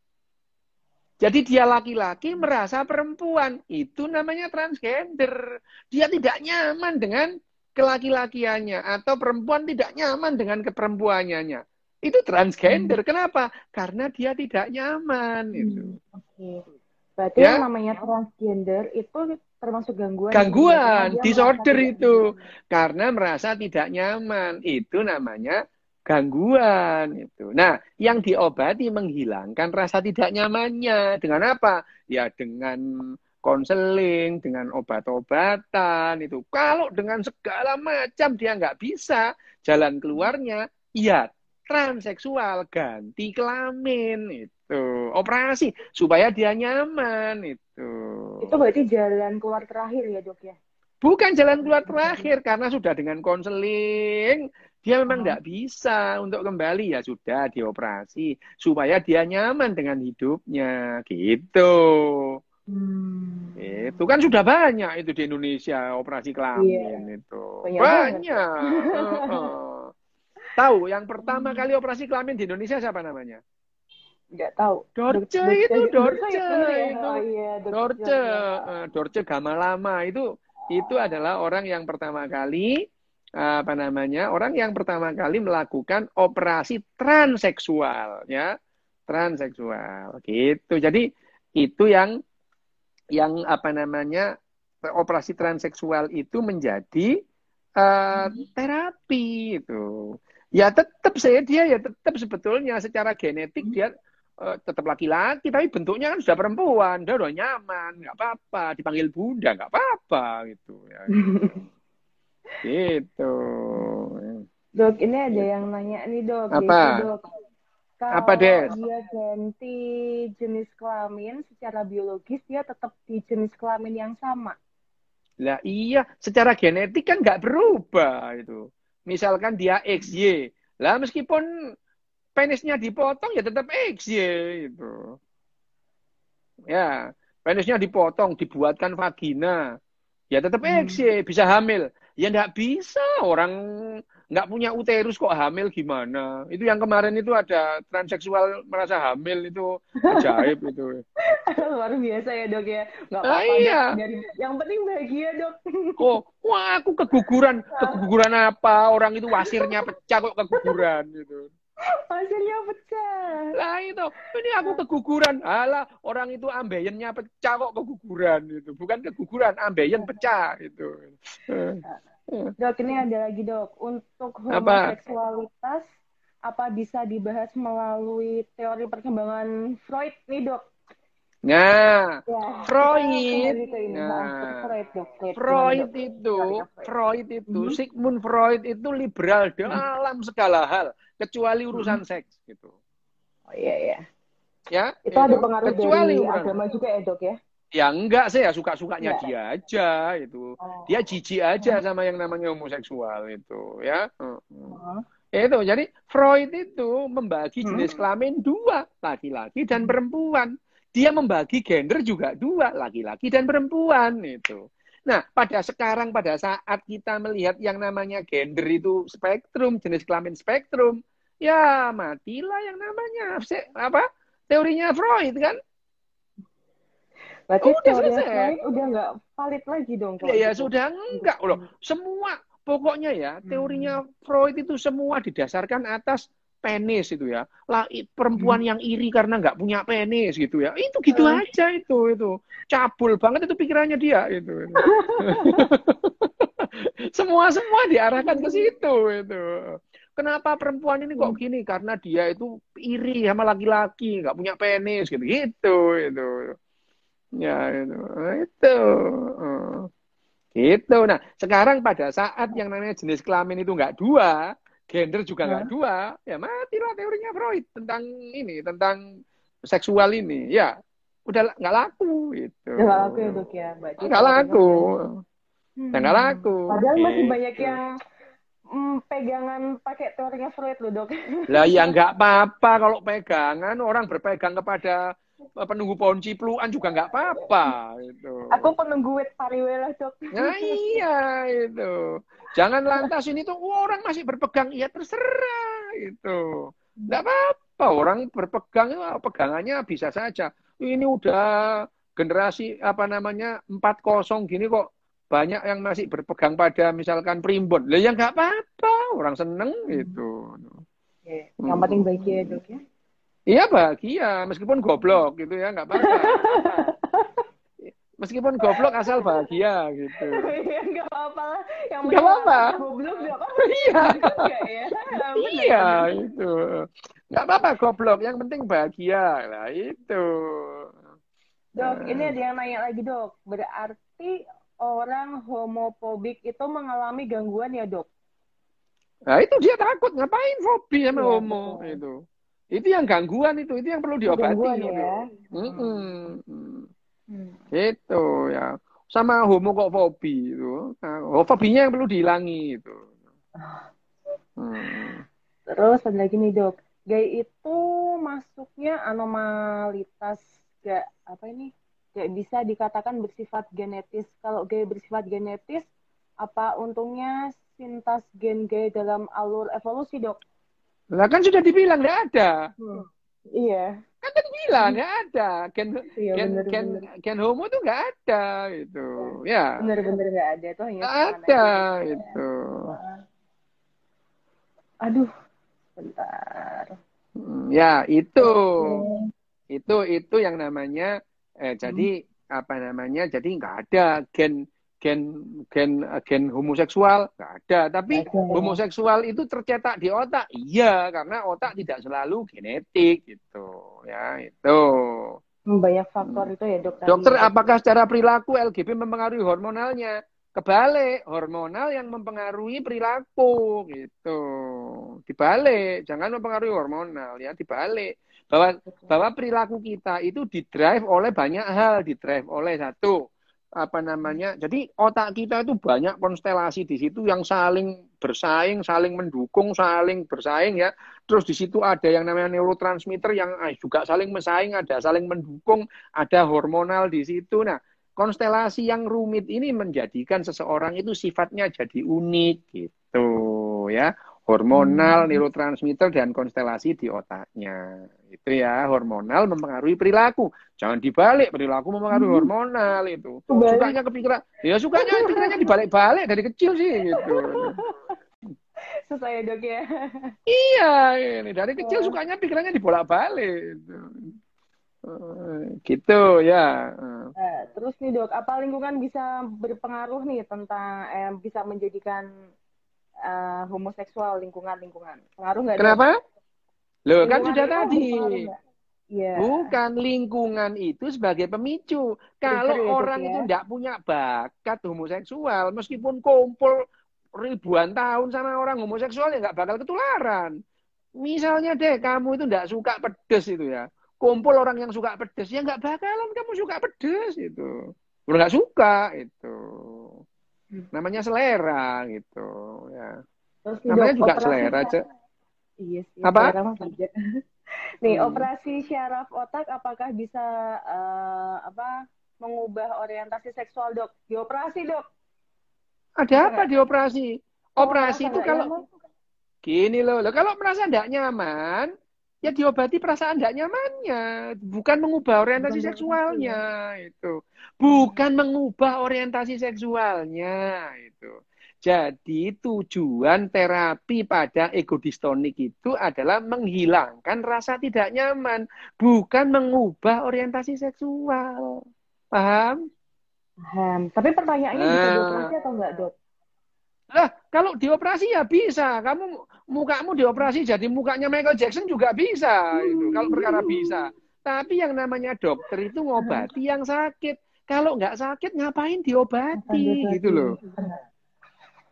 Jadi dia laki-laki merasa perempuan, itu namanya transgender. Dia tidak nyaman dengan kelaki-lakiannya atau perempuan tidak nyaman dengan keperempuannya. Itu transgender. Kenapa? Karena dia tidak nyaman itu. Oke. Berarti Ya. yang namanya transgender itu termasuk gangguan. Gangguan, disorder itu. Karena merasa tidak nyaman. Itu namanya gangguan itu. Nah, yang diobati menghilangkan rasa tidak nyamannya. Dengan apa? Ya dengan konseling, dengan obat-obatan itu. Kalau dengan segala macam dia nggak bisa, jalan keluarnya, ya transseksual, ganti kelamin itu. Operasi supaya dia nyaman itu. Itu berarti jalan keluar terakhir ya dok ya? Bukan jalan keluar terakhir karena sudah dengan konseling dia memang Oh. tidak bisa untuk kembali ya sudah dioperasi supaya dia nyaman dengan hidupnya gitu. Hmm. Itu kan sudah banyak itu di Indonesia operasi kelamin itu. Banyak Banyak. Tahu yang pertama kali operasi kelamin di Indonesia siapa namanya? Nggak tahu. Dorce itu, Dorce ya, itu. Oh iya, Dorce, Jordan. eh, Dorce Gamalama itu itu adalah orang yang pertama kali apa namanya orang yang pertama kali melakukan operasi transseksual ya transseksual gitu. Jadi itu yang yang apa namanya operasi transseksual itu menjadi eh, terapi itu ya tetap saya dia ya tetap sebetulnya secara genetik dia eh, tetap laki-laki tapi bentuknya kan sudah perempuan dia udah nyaman nggak apa-apa dipanggil bunda nggak apa-apa gitu ya gitu Dok, ini ada yang nanya nih dok. Apa? Jadi, dok, kalau Apa, Des? dia ganti jenis kelamin secara biologis, dia tetap di jenis kelamin yang sama. lah iya secara genetik kan nggak berubah itu misalkan dia XY lah meskipun penisnya dipotong ya tetap XY itu ya penisnya dipotong dibuatkan vagina ya tetap Hmm. XY bisa hamil ya nggak bisa orang nggak punya uterus kok hamil gimana? Itu yang kemarin itu ada transseksual merasa hamil itu ajaib itu. Luar biasa ya dok ya. Nggak Ah, apa-apa. iya. Dok. Dari, yang penting bahagia dok. Oh, wah aku keguguran. Keguguran apa? Orang itu wasirnya pecah kok keguguran gitu. Hasilnya pecah. Lah itu, ini aku keguguran. Alah, orang itu ambeyennya pecah kok keguguran itu. Bukan keguguran, ambeyen pecah itu. Dok, ini ada lagi dok. Untuk Apa? homoseksualitas, apa bisa dibahas melalui teori perkembangan Freud nih dok? Nah, Ya, Freud. Nah. Freud itu, Freud. Itu, Mhm. Sigmund Freud itu liberal dalam segala hal, kecuali urusan seks gitu. Oh iya iya. Ya, Itu ada pengaruh kecuali dari urusan agama juga ya dok ya? Ya enggak sih ya suka-sukanya Enggak. dia aja itu. Oh. Dia jijik aja sama yang namanya homoseksual itu, ya. Heeh. Oh. Itu jadi Freud itu membagi Hmm. jenis kelamin dua, laki-laki dan perempuan. Dia membagi gender juga dua, laki-laki dan perempuan itu. Nah, pada sekarang pada saat kita melihat yang namanya gender itu spektrum, jenis kelamin spektrum, ya matilah yang namanya apa? Teorinya Freud kan? Berarti Udah selesai. Freud udah nggak valid lagi dong Ya, ya gitu. sudah enggak loh. Semua pokoknya ya teorinya Freud itu semua didasarkan atas penis itu ya. Lah perempuan yang iri karena nggak punya penis gitu ya. Itu gitu Hmm. aja itu itu. Cabul banget itu pikirannya dia itu. itu. semua semua diarahkan ke situ itu. Kenapa perempuan ini kok gini? Karena dia itu iri sama laki-laki, nggak punya penis gitu. Gitu itu. Ya itu. Itu. Eh. Gitu. Nah, sekarang pada saat yang namanya jenis kelamin itu nggak dua, gender juga nggak dua, ya matilah teorinya Freud tentang ini, tentang seksual ini. Ya, udah nggak laku itu. Nggak laku ya dok ya. Berarti Nggak kalau laku. Hmm. Nggak laku. Padahal masih Gitu. banyak yang mm, pegangan pakai teorinya Freud loh dok. Lah ya nggak apa-apa kalau pegangan orang berpegang kepada penunggu pohon cipluan juga nggak apa-apa itu. Aku penunggu wet pariwela dok. Nah iya itu. Jangan lantas ini tuh "Wah, orang masih berpegang. Ya terserah itu. Nggak apa-apa. Orang berpegang itu pegangannya bisa saja. Ini udah generasi apa namanya 40 gini kok banyak yang masih berpegang pada misalkan primbon. Lah ya nggak apa-apa. Orang seneng gitu. Yang penting bahagia ya dok ya. Iya bahagia, meskipun goblok gitu ya, nggak apa-apa. Meskipun goblok asal bahagia gitu. Iya, nggak apa-apa lah. Yang Nggak apa-apa. Goblok nggak apa-apa. Iya, ya. Iya benar. itu. Nggak apa-apa goblok, yang penting bahagia lah itu. Dok, Nah. ini ada yang nanya lagi dok. Berarti orang homofobik itu mengalami gangguan ya dok? Nah itu dia takut ngapain fobi sama Iya, homo betul. itu. Itu yang gangguan itu, itu yang perlu diobati. Gangguan itu. ya. Mm-mm. Mm. Hmm. Gitu ya. Sama homo kok fobi itu. Nah, oh, fobinya yang perlu dihilangi itu. Hmm. Terus ada lagi nih dok. Gay itu masuknya anomalitas gak apa ini? Gak bisa dikatakan bersifat genetis. Kalau gay bersifat genetis, apa untungnya sintas gen gay dalam alur evolusi dok? Lah kan sudah dibilang nggak ada. Iya. Kan tadi bilang nggak ada. Gen Iya gen bener gen bener. gen homo tuh nggak ada itu. Ya. Bener-bener nggak ada tuh hanya cuman ada aja. itu. Aduh, bentar. Hmm, Ya itu. Hmm. Itu itu yang namanya eh jadi apa namanya? Jadi nggak ada gen gen gen gen homoseksual nggak ada. Tapi ada. homoseksual itu tercetak di otak. Iya, karena otak tidak selalu genetik gitu. Ya, itu. Hmm, Banyak faktor itu ya dok. tadi. Dokter, apakah secara perilaku LGB mempengaruhi hormonalnya? Kebalik, hormonal yang mempengaruhi perilaku gitu. Dibalik, jangan mempengaruhi hormonal ya, dibalik. Bahwa bahwa perilaku kita itu didrive oleh banyak hal, didrive oleh satu apa namanya. Jadi otak kita itu banyak konstelasi di situ yang saling bersaing, saling mendukung, saling bersaing ya. Terus di situ ada yang namanya neurotransmitter yang eh, juga saling bersaing, ada saling mendukung, ada hormonal di situ. Nah, konstelasi yang rumit ini menjadikan seseorang itu sifatnya jadi unik gitu ya. Hormonal, hmm. neurotransmitter dan konstelasi di otaknya. Itu ya, hormonal mempengaruhi perilaku. Jangan dibalik, perilaku mempengaruhi hmm. hormonal itu. Balik. Sukanya kepikiran, ya sukanya pikirannya dibalik-balik dari kecil sih gitu. Susah ya dok ya. Iya, ini dari kecil sukanya pikirannya dibolak-balik. Gitu. Gitu ya. Nah, terus nih dok, apa lingkungan bisa berpengaruh nih tentang eh, bisa menjadikan uh, homoseksual lingkungan lingkungan? Pengaruh nggak? Kenapa? Loh kan sudah tadi. Yeah. Bukan lingkungan itu sebagai pemicu. Kalau ya, orang ya? itu tidak punya bakat homoseksual, meskipun kumpul ribuan tahun sama orang homoseksual ya nggak bakal ketularan. Misalnya deh kamu itu tidak suka pedes itu ya kumpul orang yang suka pedes ya nggak bakalan kamu suka pedes itu udah nggak suka itu namanya selera gitu ya Terus namanya juga selera aja iya sih apa? nih hmm. operasi syaraf otak apakah bisa uh, apa mengubah orientasi seksual dok? Dioperasi dok. Ada apa dioperasi? Operasi itu kalau gini loh, loh kalau merasa tidak nyaman ya diobati perasaan tidak nyamannya, bukan mengubah orientasi Benar, seksualnya itu. Bukan mengubah orientasi seksualnya itu. Jadi tujuan terapi pada ego distonik itu adalah menghilangkan rasa tidak nyaman, bukan mengubah orientasi seksual. Paham? Paham. Tapi pertanyaannya bisa ah. dioperasi atau enggak, Dok? Lah, kalau dioperasi ya bisa. Kamu mukamu dioperasi jadi mukanya Michael Jackson juga bisa itu kalau perkara bisa. Tapi yang namanya dokter itu ngobati yang sakit. Kalau nggak sakit ngapain diobati gitu loh.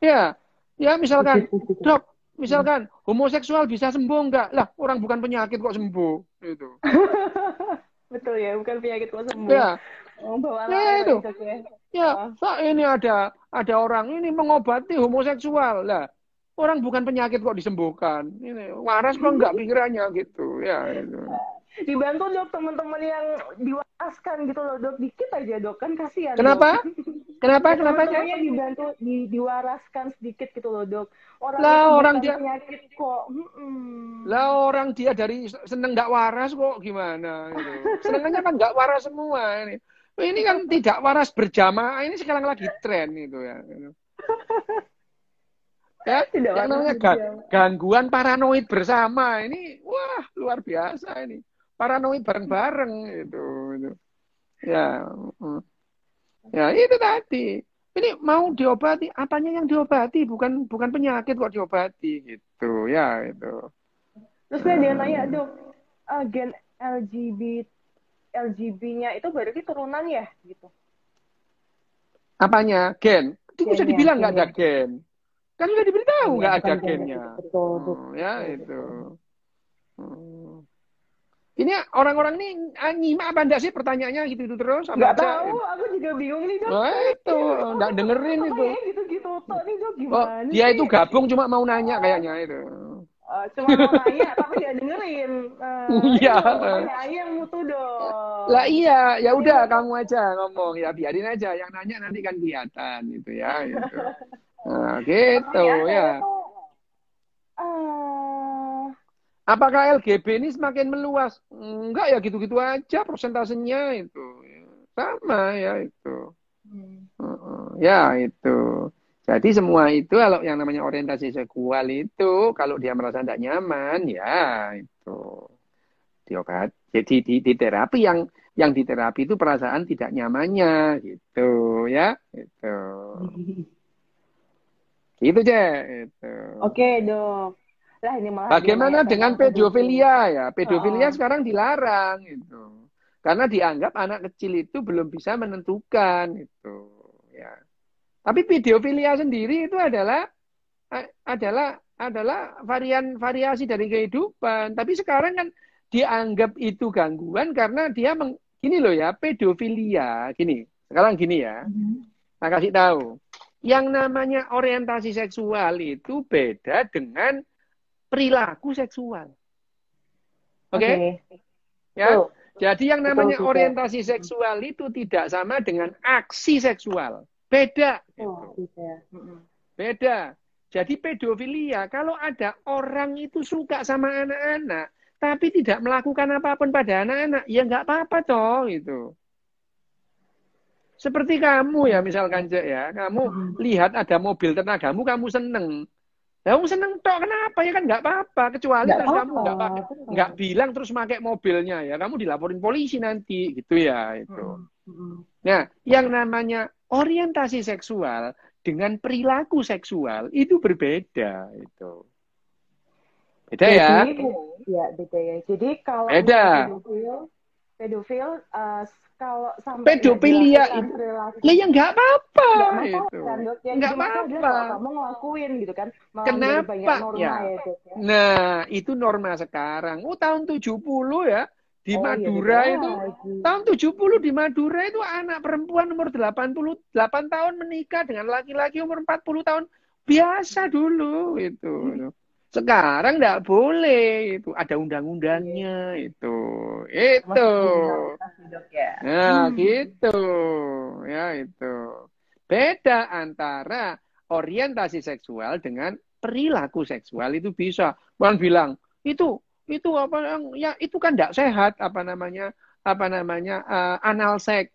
Ya, ya misalkan dok, misalkan homoseksual bisa sembuh nggak? Lah orang bukan penyakit kok sembuh itu. Betul ya, bukan penyakit kok sembuh. Ya, oh, ya itu. Ya, ya oh. ini ada ada orang ini mengobati homoseksual lah orang bukan penyakit kok disembuhkan ini waras kok nggak pikirannya gitu ya itu. Dibantu dok teman-teman yang diwaskan gitu loh dok. Dikit aja dok. Kan kasihan kenapa? Dok. kenapa? Kenapa teman dibantu di, diwaraskan sedikit gitu loh dok. Orang lah orang dia penyakit kok. Hmm. lah orang dia dari seneng nggak waras kok gimana gitu. senengannya kan nggak waras semua ini. Ini kan tidak waras berjamaah ini sekarang lagi tren itu ya. ya tidak yang namanya gangguan paranoid bersama ini wah luar biasa ini paranoid bareng-bareng itu, itu ya mm. ya itu tadi ini mau diobati apanya yang diobati bukan bukan penyakit kok diobati gitu ya itu terus saya dia nanya dok uh, gen LGBT LGB-nya itu berarti turunan ya gitu. Apanya? Gen. Itu bisa dibilang nggak ada gen. Kan udah diberitahu nggak ada gennya. Betul, betul. Hmm, ya itu. Hmm. Ini orang-orang ini ah, nyimak apa enggak sih pertanyaannya gitu itu terus? Nggak tahu, aku juga bingung nih dok. Nah, itu, nggak dengerin itu. Gitu-gitu, nih dok, gimana oh, Dia itu gabung cuma mau nanya kayaknya itu. Uh, cuma mau nanya tapi dia dengerin. Uh, iya. Yang mutu dong. Lah iya, ya udah kamu aja ngomong ya biarin aja yang nanya nanti kan kelihatan gitu ya. Gitu. Nah, gitu ya. Itu, uh... Apakah LGB ini semakin meluas? Enggak ya gitu-gitu aja persentasenya itu. Sama ya itu. Hmm. Ya itu. Jadi semua itu kalau yang namanya orientasi seksual itu kalau dia merasa tidak nyaman ya itu diobat. Jadi di, di terapi yang yang di terapi itu perasaan tidak nyamannya gitu ya itu. Itu aja itu. Oke, Dok. Lah ini malah Bagaimana dengan pedofilia ya? Pedofilia oh. sekarang dilarang itu. Karena dianggap anak kecil itu belum bisa menentukan itu ya. Tapi pedofilia sendiri itu adalah adalah adalah varian variasi dari kehidupan. Tapi sekarang kan dianggap itu gangguan karena dia meng, gini loh ya pedofilia gini sekarang gini ya. Nah kasih tahu yang namanya orientasi seksual itu beda dengan perilaku seksual. Oke? Okay? Okay. Ya. Oh. Jadi yang namanya orientasi seksual itu tidak sama dengan aksi seksual. Beda. Oh, gitu. beda. Jadi pedofilia, kalau ada orang itu suka sama anak-anak, tapi tidak melakukan apa pun pada anak-anak, ya nggak apa-apa toh itu. Seperti kamu ya misalkan Cek ya, kamu lihat ada mobil tenagamu, kamu seneng. Ya kamu seneng tok kenapa ya kan nggak apa-apa kecuali gak apa, kamu nggak nggak bilang terus pakai mobilnya ya kamu dilaporin polisi nanti gitu ya itu. Hmm. Nah yang namanya orientasi seksual dengan perilaku seksual itu berbeda itu. Beda Jadi, ya? Ya beda ya. Jadi kalau beda. pedofil, pedofil uh, kalau sampai pedofilia itu. ya yang nggak apa-apa itu. kan, ya, nggak apa-apa. kamu ngelakuin gitu kan Malah kenapa norma, ya. ya, ya. Nah itu norma sekarang. Oh tahun 70 ya di oh, iya, Madura iya, itu. iya. tahun 70 di Madura itu anak perempuan umur 88 tahun menikah dengan laki-laki umur 40 tahun. Biasa dulu itu sekarang tidak boleh itu ada undang-undangnya itu. Itu ya. nah hmm. gitu ya itu beda antara orientasi seksual dengan perilaku seksual itu bisa bukan bilang itu itu apa yang ya itu kan tidak sehat apa namanya apa namanya uh, anal seks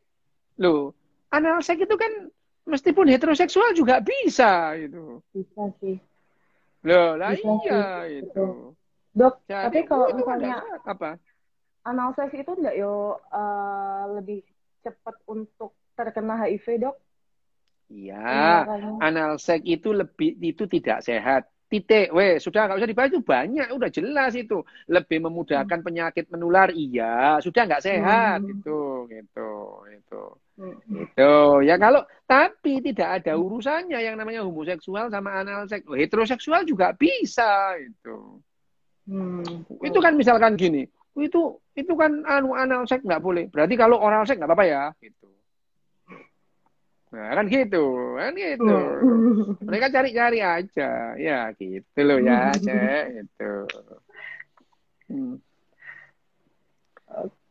lo anal seks itu kan meskipun heteroseksual juga bisa itu bisa sih Loh, lah Bisa iya sih. itu. Dok, Jadi, tapi kalau misalnya apa? Anal itu enggak yo uh, lebih cepat untuk terkena HIV, Dok? Iya, anal seks itu lebih itu tidak sehat titik, weh sudah nggak usah dibahas itu banyak, udah jelas itu lebih memudahkan hmm. penyakit menular, iya sudah nggak sehat hmm. itu, gitu, itu, hmm. itu ya kalau tapi tidak ada urusannya yang namanya homoseksual sama anal seks, heteroseksual juga bisa itu, hmm. itu kan misalkan gini, itu itu kan anu anal seks nggak boleh, berarti kalau oral seks nggak apa-apa ya, gitu. Nah, kan gitu, kan gitu. Mereka cari-cari aja, ya gitu loh ya, cek gitu. Hmm.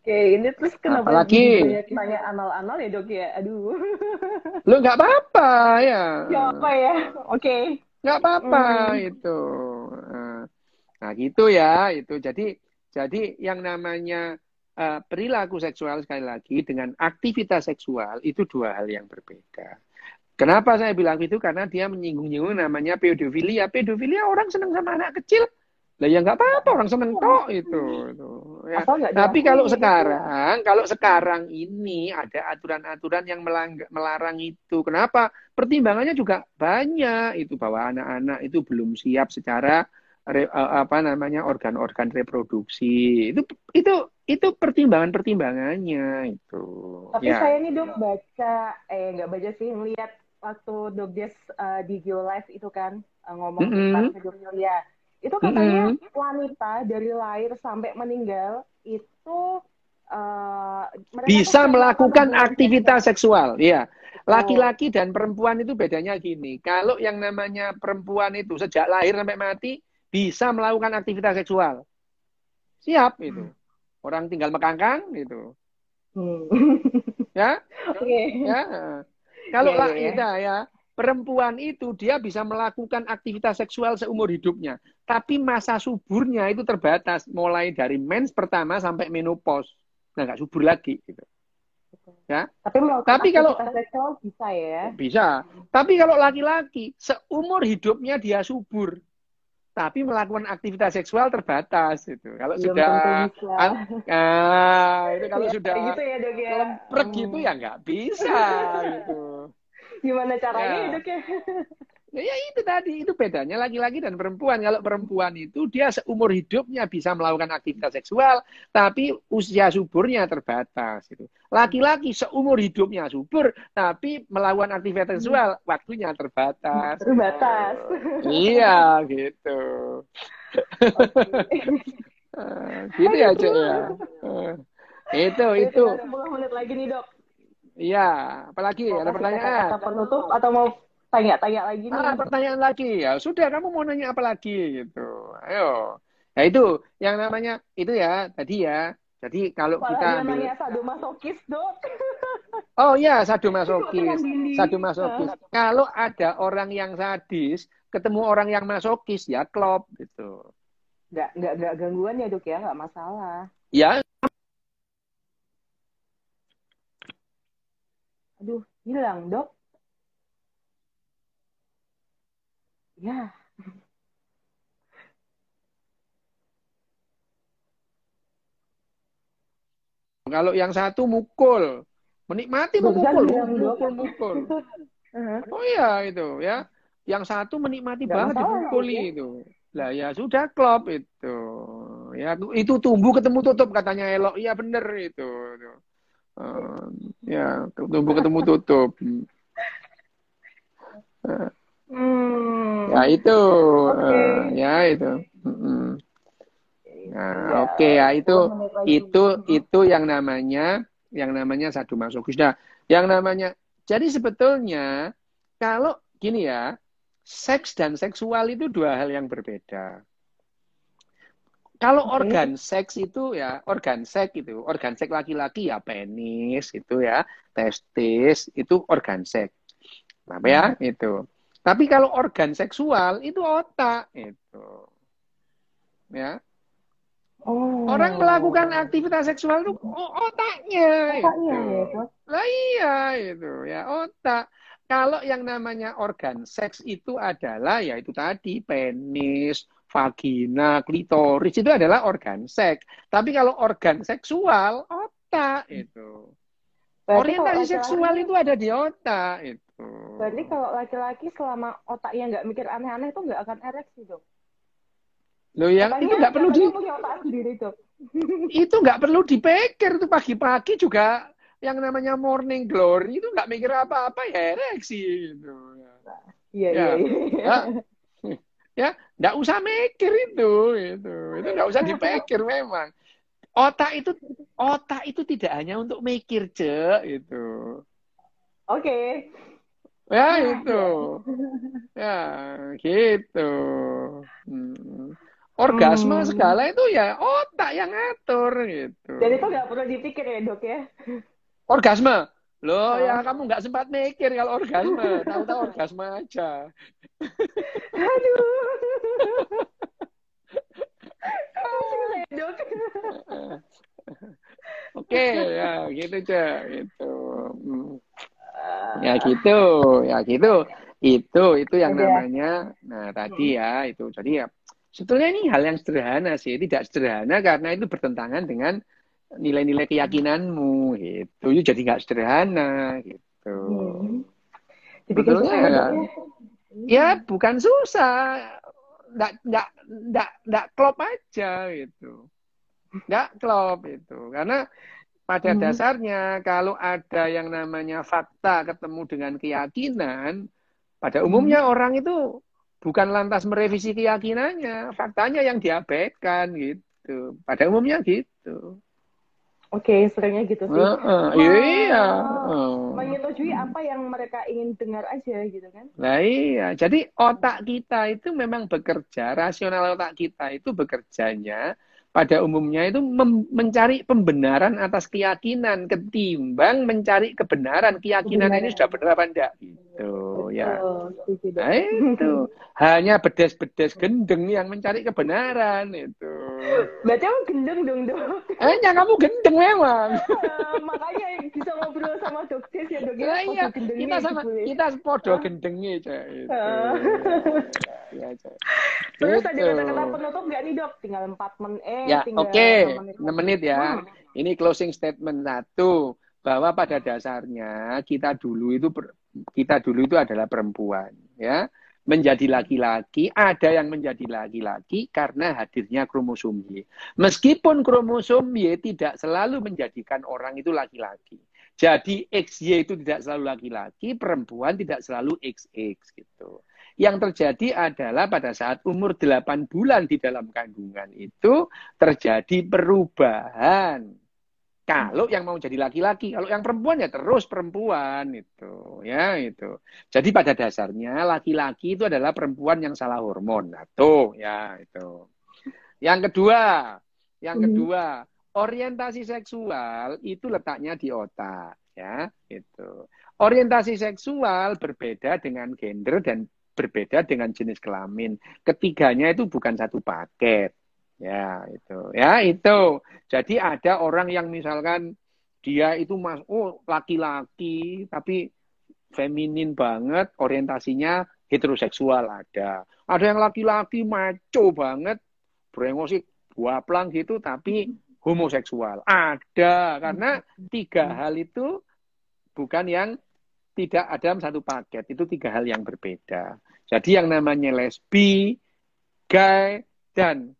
Oke, ini terus kenapa lagi tanya anal-anal ya dok ya? Aduh. Lo nggak apa-apa ya. Nggak apa ya, oke. Okay. Nggak apa-apa hmm. itu. Nah gitu ya, itu jadi jadi yang namanya uh, perilaku seksual sekali lagi dengan aktivitas seksual itu dua hal yang berbeda. Kenapa saya bilang itu? Karena dia menyinggung-nyinggung namanya pedofilia. Pedofilia orang senang sama anak kecil. Lah ya nggak apa-apa orang seneng kok itu. itu. Ya. Tapi kalau sekarang, kalau sekarang ini ada aturan-aturan yang melarang itu. Kenapa? Pertimbangannya juga banyak itu bahwa anak-anak itu belum siap secara re, apa namanya organ-organ reproduksi. Itu itu itu pertimbangan-pertimbangannya itu. Tapi ya. saya ini dok baca, eh nggak baca sih, ngeliat waktu dok Des uh, di Geo Live itu kan uh, ngomong mm -hmm. tentang. Itu katanya mm -hmm. wanita dari lahir sampai meninggal itu uh, bisa melakukan aktivitas seksual, ya. Laki-laki dan perempuan itu bedanya gini. Kalau yang namanya perempuan itu sejak lahir sampai mati bisa melakukan aktivitas seksual, siap itu. Hmm orang tinggal mekangkang gitu. Hmm. ya? Oke. Okay. Ya. Kalau yeah, yeah, yeah. ya, perempuan itu dia bisa melakukan aktivitas seksual seumur hidupnya, tapi masa suburnya itu terbatas mulai dari mens pertama sampai menopause. Nah, nggak subur lagi gitu. Ya. Tapi, tapi kalau seksual bisa ya. Bisa. Tapi kalau laki-laki seumur hidupnya dia subur tapi melakukan aktivitas seksual terbatas itu. Kalau Belum sudah an, ah, itu kalau ya, sudah gitu ya, dok, ya. lemprek hmm. gitu ya nggak bisa gitu. Gimana caranya ya. dok ya? Ya itu tadi, itu bedanya laki-laki dan perempuan. Kalau perempuan itu dia seumur hidupnya bisa melakukan aktivitas seksual, tapi usia suburnya terbatas. Itu. Laki-laki seumur hidupnya subur, tapi melakukan aktivitas seksual waktunya terbatas. Terbatas. iya, gitu. Okay. gitu ya, Cek ya. itu, itu. 10 menit lagi nih, Dok. Iya, apalagi ada pertanyaan? Kata penutup atau mau tanya-tanya lagi nih. Ah, pertanyaan lagi ya. Sudah kamu mau nanya apa lagi gitu. Ayo. Ya itu yang namanya itu ya tadi ya. Jadi kalau Malah kita ambil namanya sadomasokis, Dok. Oh ya, sadomasokis. Sadomasokis. Kalau ada orang yang sadis, ketemu orang yang masokis ya klop gitu. Nggak, nggak, nggak gangguan ya dok ya, nggak masalah. Ya, Aduh, hilang dok. Ya. kalau yang satu mukul, menikmati memukul, mukul, mukul. Uh-huh. Oh iya itu ya. Yang satu menikmati Nggak banget dipukuli ya. itu. Lah ya sudah klop itu. Ya itu tumbuh ketemu tutup katanya Elok. Iya bener itu. Eh, ya tumbuh ketemu tutup. Hmm. Ya itu. Oke. Eh, ya itu. Nah, Ya, oke ya itu 10 menit lagi. itu itu yang namanya yang namanya sadomasokis. Nah, yang namanya jadi sebetulnya kalau gini ya, seks dan seksual itu dua hal yang berbeda. Kalau Oke. organ seks itu ya, organ seks itu, organ seks laki-laki ya penis itu ya, testis itu organ seks. Apa ya? Itu. Tapi kalau organ seksual itu otak itu. Ya. Oh. Orang melakukan aktivitas seksual itu otaknya. Otaknya itu. ya, Bos. Lah iya itu ya otak. Kalau yang namanya organ seks itu adalah ya itu tadi penis, vagina, klitoris itu adalah organ seks. Tapi kalau organ seksual otak itu. Berarti Orientasi seksual itu ada di otak itu. Berarti kalau laki-laki selama otaknya nggak mikir aneh-aneh itu nggak akan ereksi dok. Loh yang Katanya- itu nggak perlu di dok. itu nggak perlu dipikir tuh pagi-pagi juga yang namanya morning glory itu nggak mikir apa-apa ya ereksi gitu. Iya Ya. iya iya. Ya, ya nggak usah mikir itu itu itu nggak usah dipikir memang otak itu otak itu tidak hanya untuk mikir cek itu Oke. Ya itu ya gitu Hmm. orgasme Hmm. segala itu ya otak yang ngatur gitu Dan itu nggak perlu dipikir ya dok ya. orgasme loh Oh. ya kamu nggak sempat mikir kalau orgasme tahu-tahu orgasme aja Aduh. Oke, ya gitu cek, gitu. Hmm. Ya gitu, ya gitu. Itu itu yang Udah. namanya. Nah tadi ya itu. Jadi ya sebetulnya ini hal yang sederhana sih. Tidak sederhana karena itu bertentangan dengan nilai-nilai keyakinanmu. Gitu. Itu jadi nggak sederhana. Gitu. Hmm. Dibikin Sebetulnya ya, ya, ya? ya bukan susah. Nggak, nggak, nggak, nggak klop aja gitu. Nggak klop itu. Karena pada Hmm. dasarnya kalau ada yang namanya fakta ketemu dengan keyakinan, pada umumnya orang itu bukan lantas merevisi keyakinannya, faktanya yang diabaikan gitu. Pada umumnya gitu. Oke, seringnya gitu sih. Heeh, Ma- iya. heeh. Menyetujui apa yang mereka ingin dengar aja gitu kan. Nah iya, jadi otak kita itu memang bekerja, rasional otak kita itu bekerjanya pada umumnya itu mencari pembenaran atas keyakinan ketimbang mencari kebenaran keyakinan ini Kebenaran. sudah benar apa enggak gitu ya. Betul. Nah itu hanya bedes-bedes gendeng yang mencari kebenaran itu. Berarti emang gendeng dong dok. Hanya kamu gendeng memang. Ah, makanya bisa ngobrol sama dokter ya dok ya. Lah iya, kita sama gitu, kita podo gendengnya Cak. Itu. Ah. Ya, Cak. Terus ada Gitu. kata-kata penutup nggak nih dok? Tinggal 4 menit. Ya, oke. 6 6 menit ya. Hmm. Ini closing statement satu bahwa pada dasarnya kita dulu itu kita dulu itu adalah perempuan, ya. Menjadi laki-laki, ada yang menjadi laki-laki karena hadirnya kromosom Y. Meskipun kromosom Y tidak selalu menjadikan orang itu laki-laki. Jadi XY itu tidak selalu laki-laki, perempuan tidak selalu XX gitu. Yang terjadi adalah pada saat umur 8 bulan di dalam kandungan itu terjadi perubahan. Kalau yang mau jadi laki-laki, kalau yang perempuan ya terus perempuan itu, ya itu. Jadi pada dasarnya laki-laki itu adalah perempuan yang salah hormon. Nah, tuh, ya itu. Yang kedua, yang Hmm. kedua, orientasi seksual itu letaknya di otak, ya, itu. Orientasi seksual berbeda dengan gender dan berbeda dengan jenis kelamin. Ketiganya itu bukan satu paket. Ya, itu. Ya, itu. Jadi ada orang yang misalkan dia itu mas oh laki-laki tapi feminin banget, orientasinya heteroseksual ada. Ada yang laki-laki maco banget, brengosik buaplang gitu tapi homoseksual. Ada karena tiga hal itu bukan yang tidak ada dalam satu paket. Itu tiga hal yang berbeda. Jadi yang namanya lesbi, gay, dan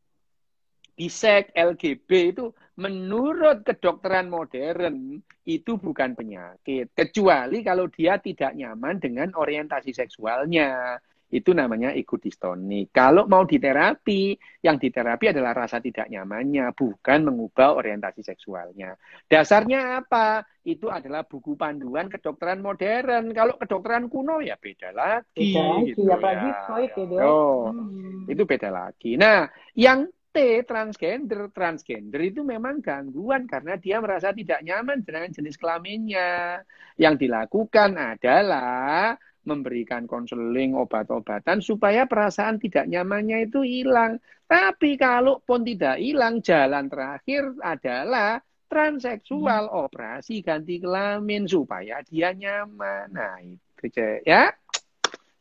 bisek, LGB itu menurut kedokteran modern itu bukan penyakit. Kecuali kalau dia tidak nyaman dengan orientasi seksualnya itu namanya ego distonik. Kalau mau diterapi, yang diterapi adalah rasa tidak nyamannya, bukan mengubah orientasi seksualnya. Dasarnya apa? Itu adalah buku panduan kedokteran modern. Kalau kedokteran kuno ya beda lagi. Beda lagi, gitu, apalagi ya. Freud ya. Oh, hmm. Itu beda lagi. Nah, yang T transgender transgender itu memang gangguan karena dia merasa tidak nyaman dengan jenis kelaminnya. Yang dilakukan adalah memberikan konseling, obat-obatan supaya perasaan tidak nyamannya itu hilang. Tapi kalau pun tidak hilang, jalan terakhir adalah transseksual, hmm. operasi ganti kelamin supaya dia nyaman. Nah, itu ya.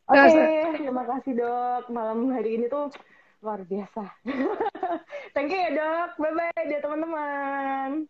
Oke, okay, terima kasih dok. Malam hari ini tuh luar biasa. Thank you ya dok. Bye-bye dia teman-teman.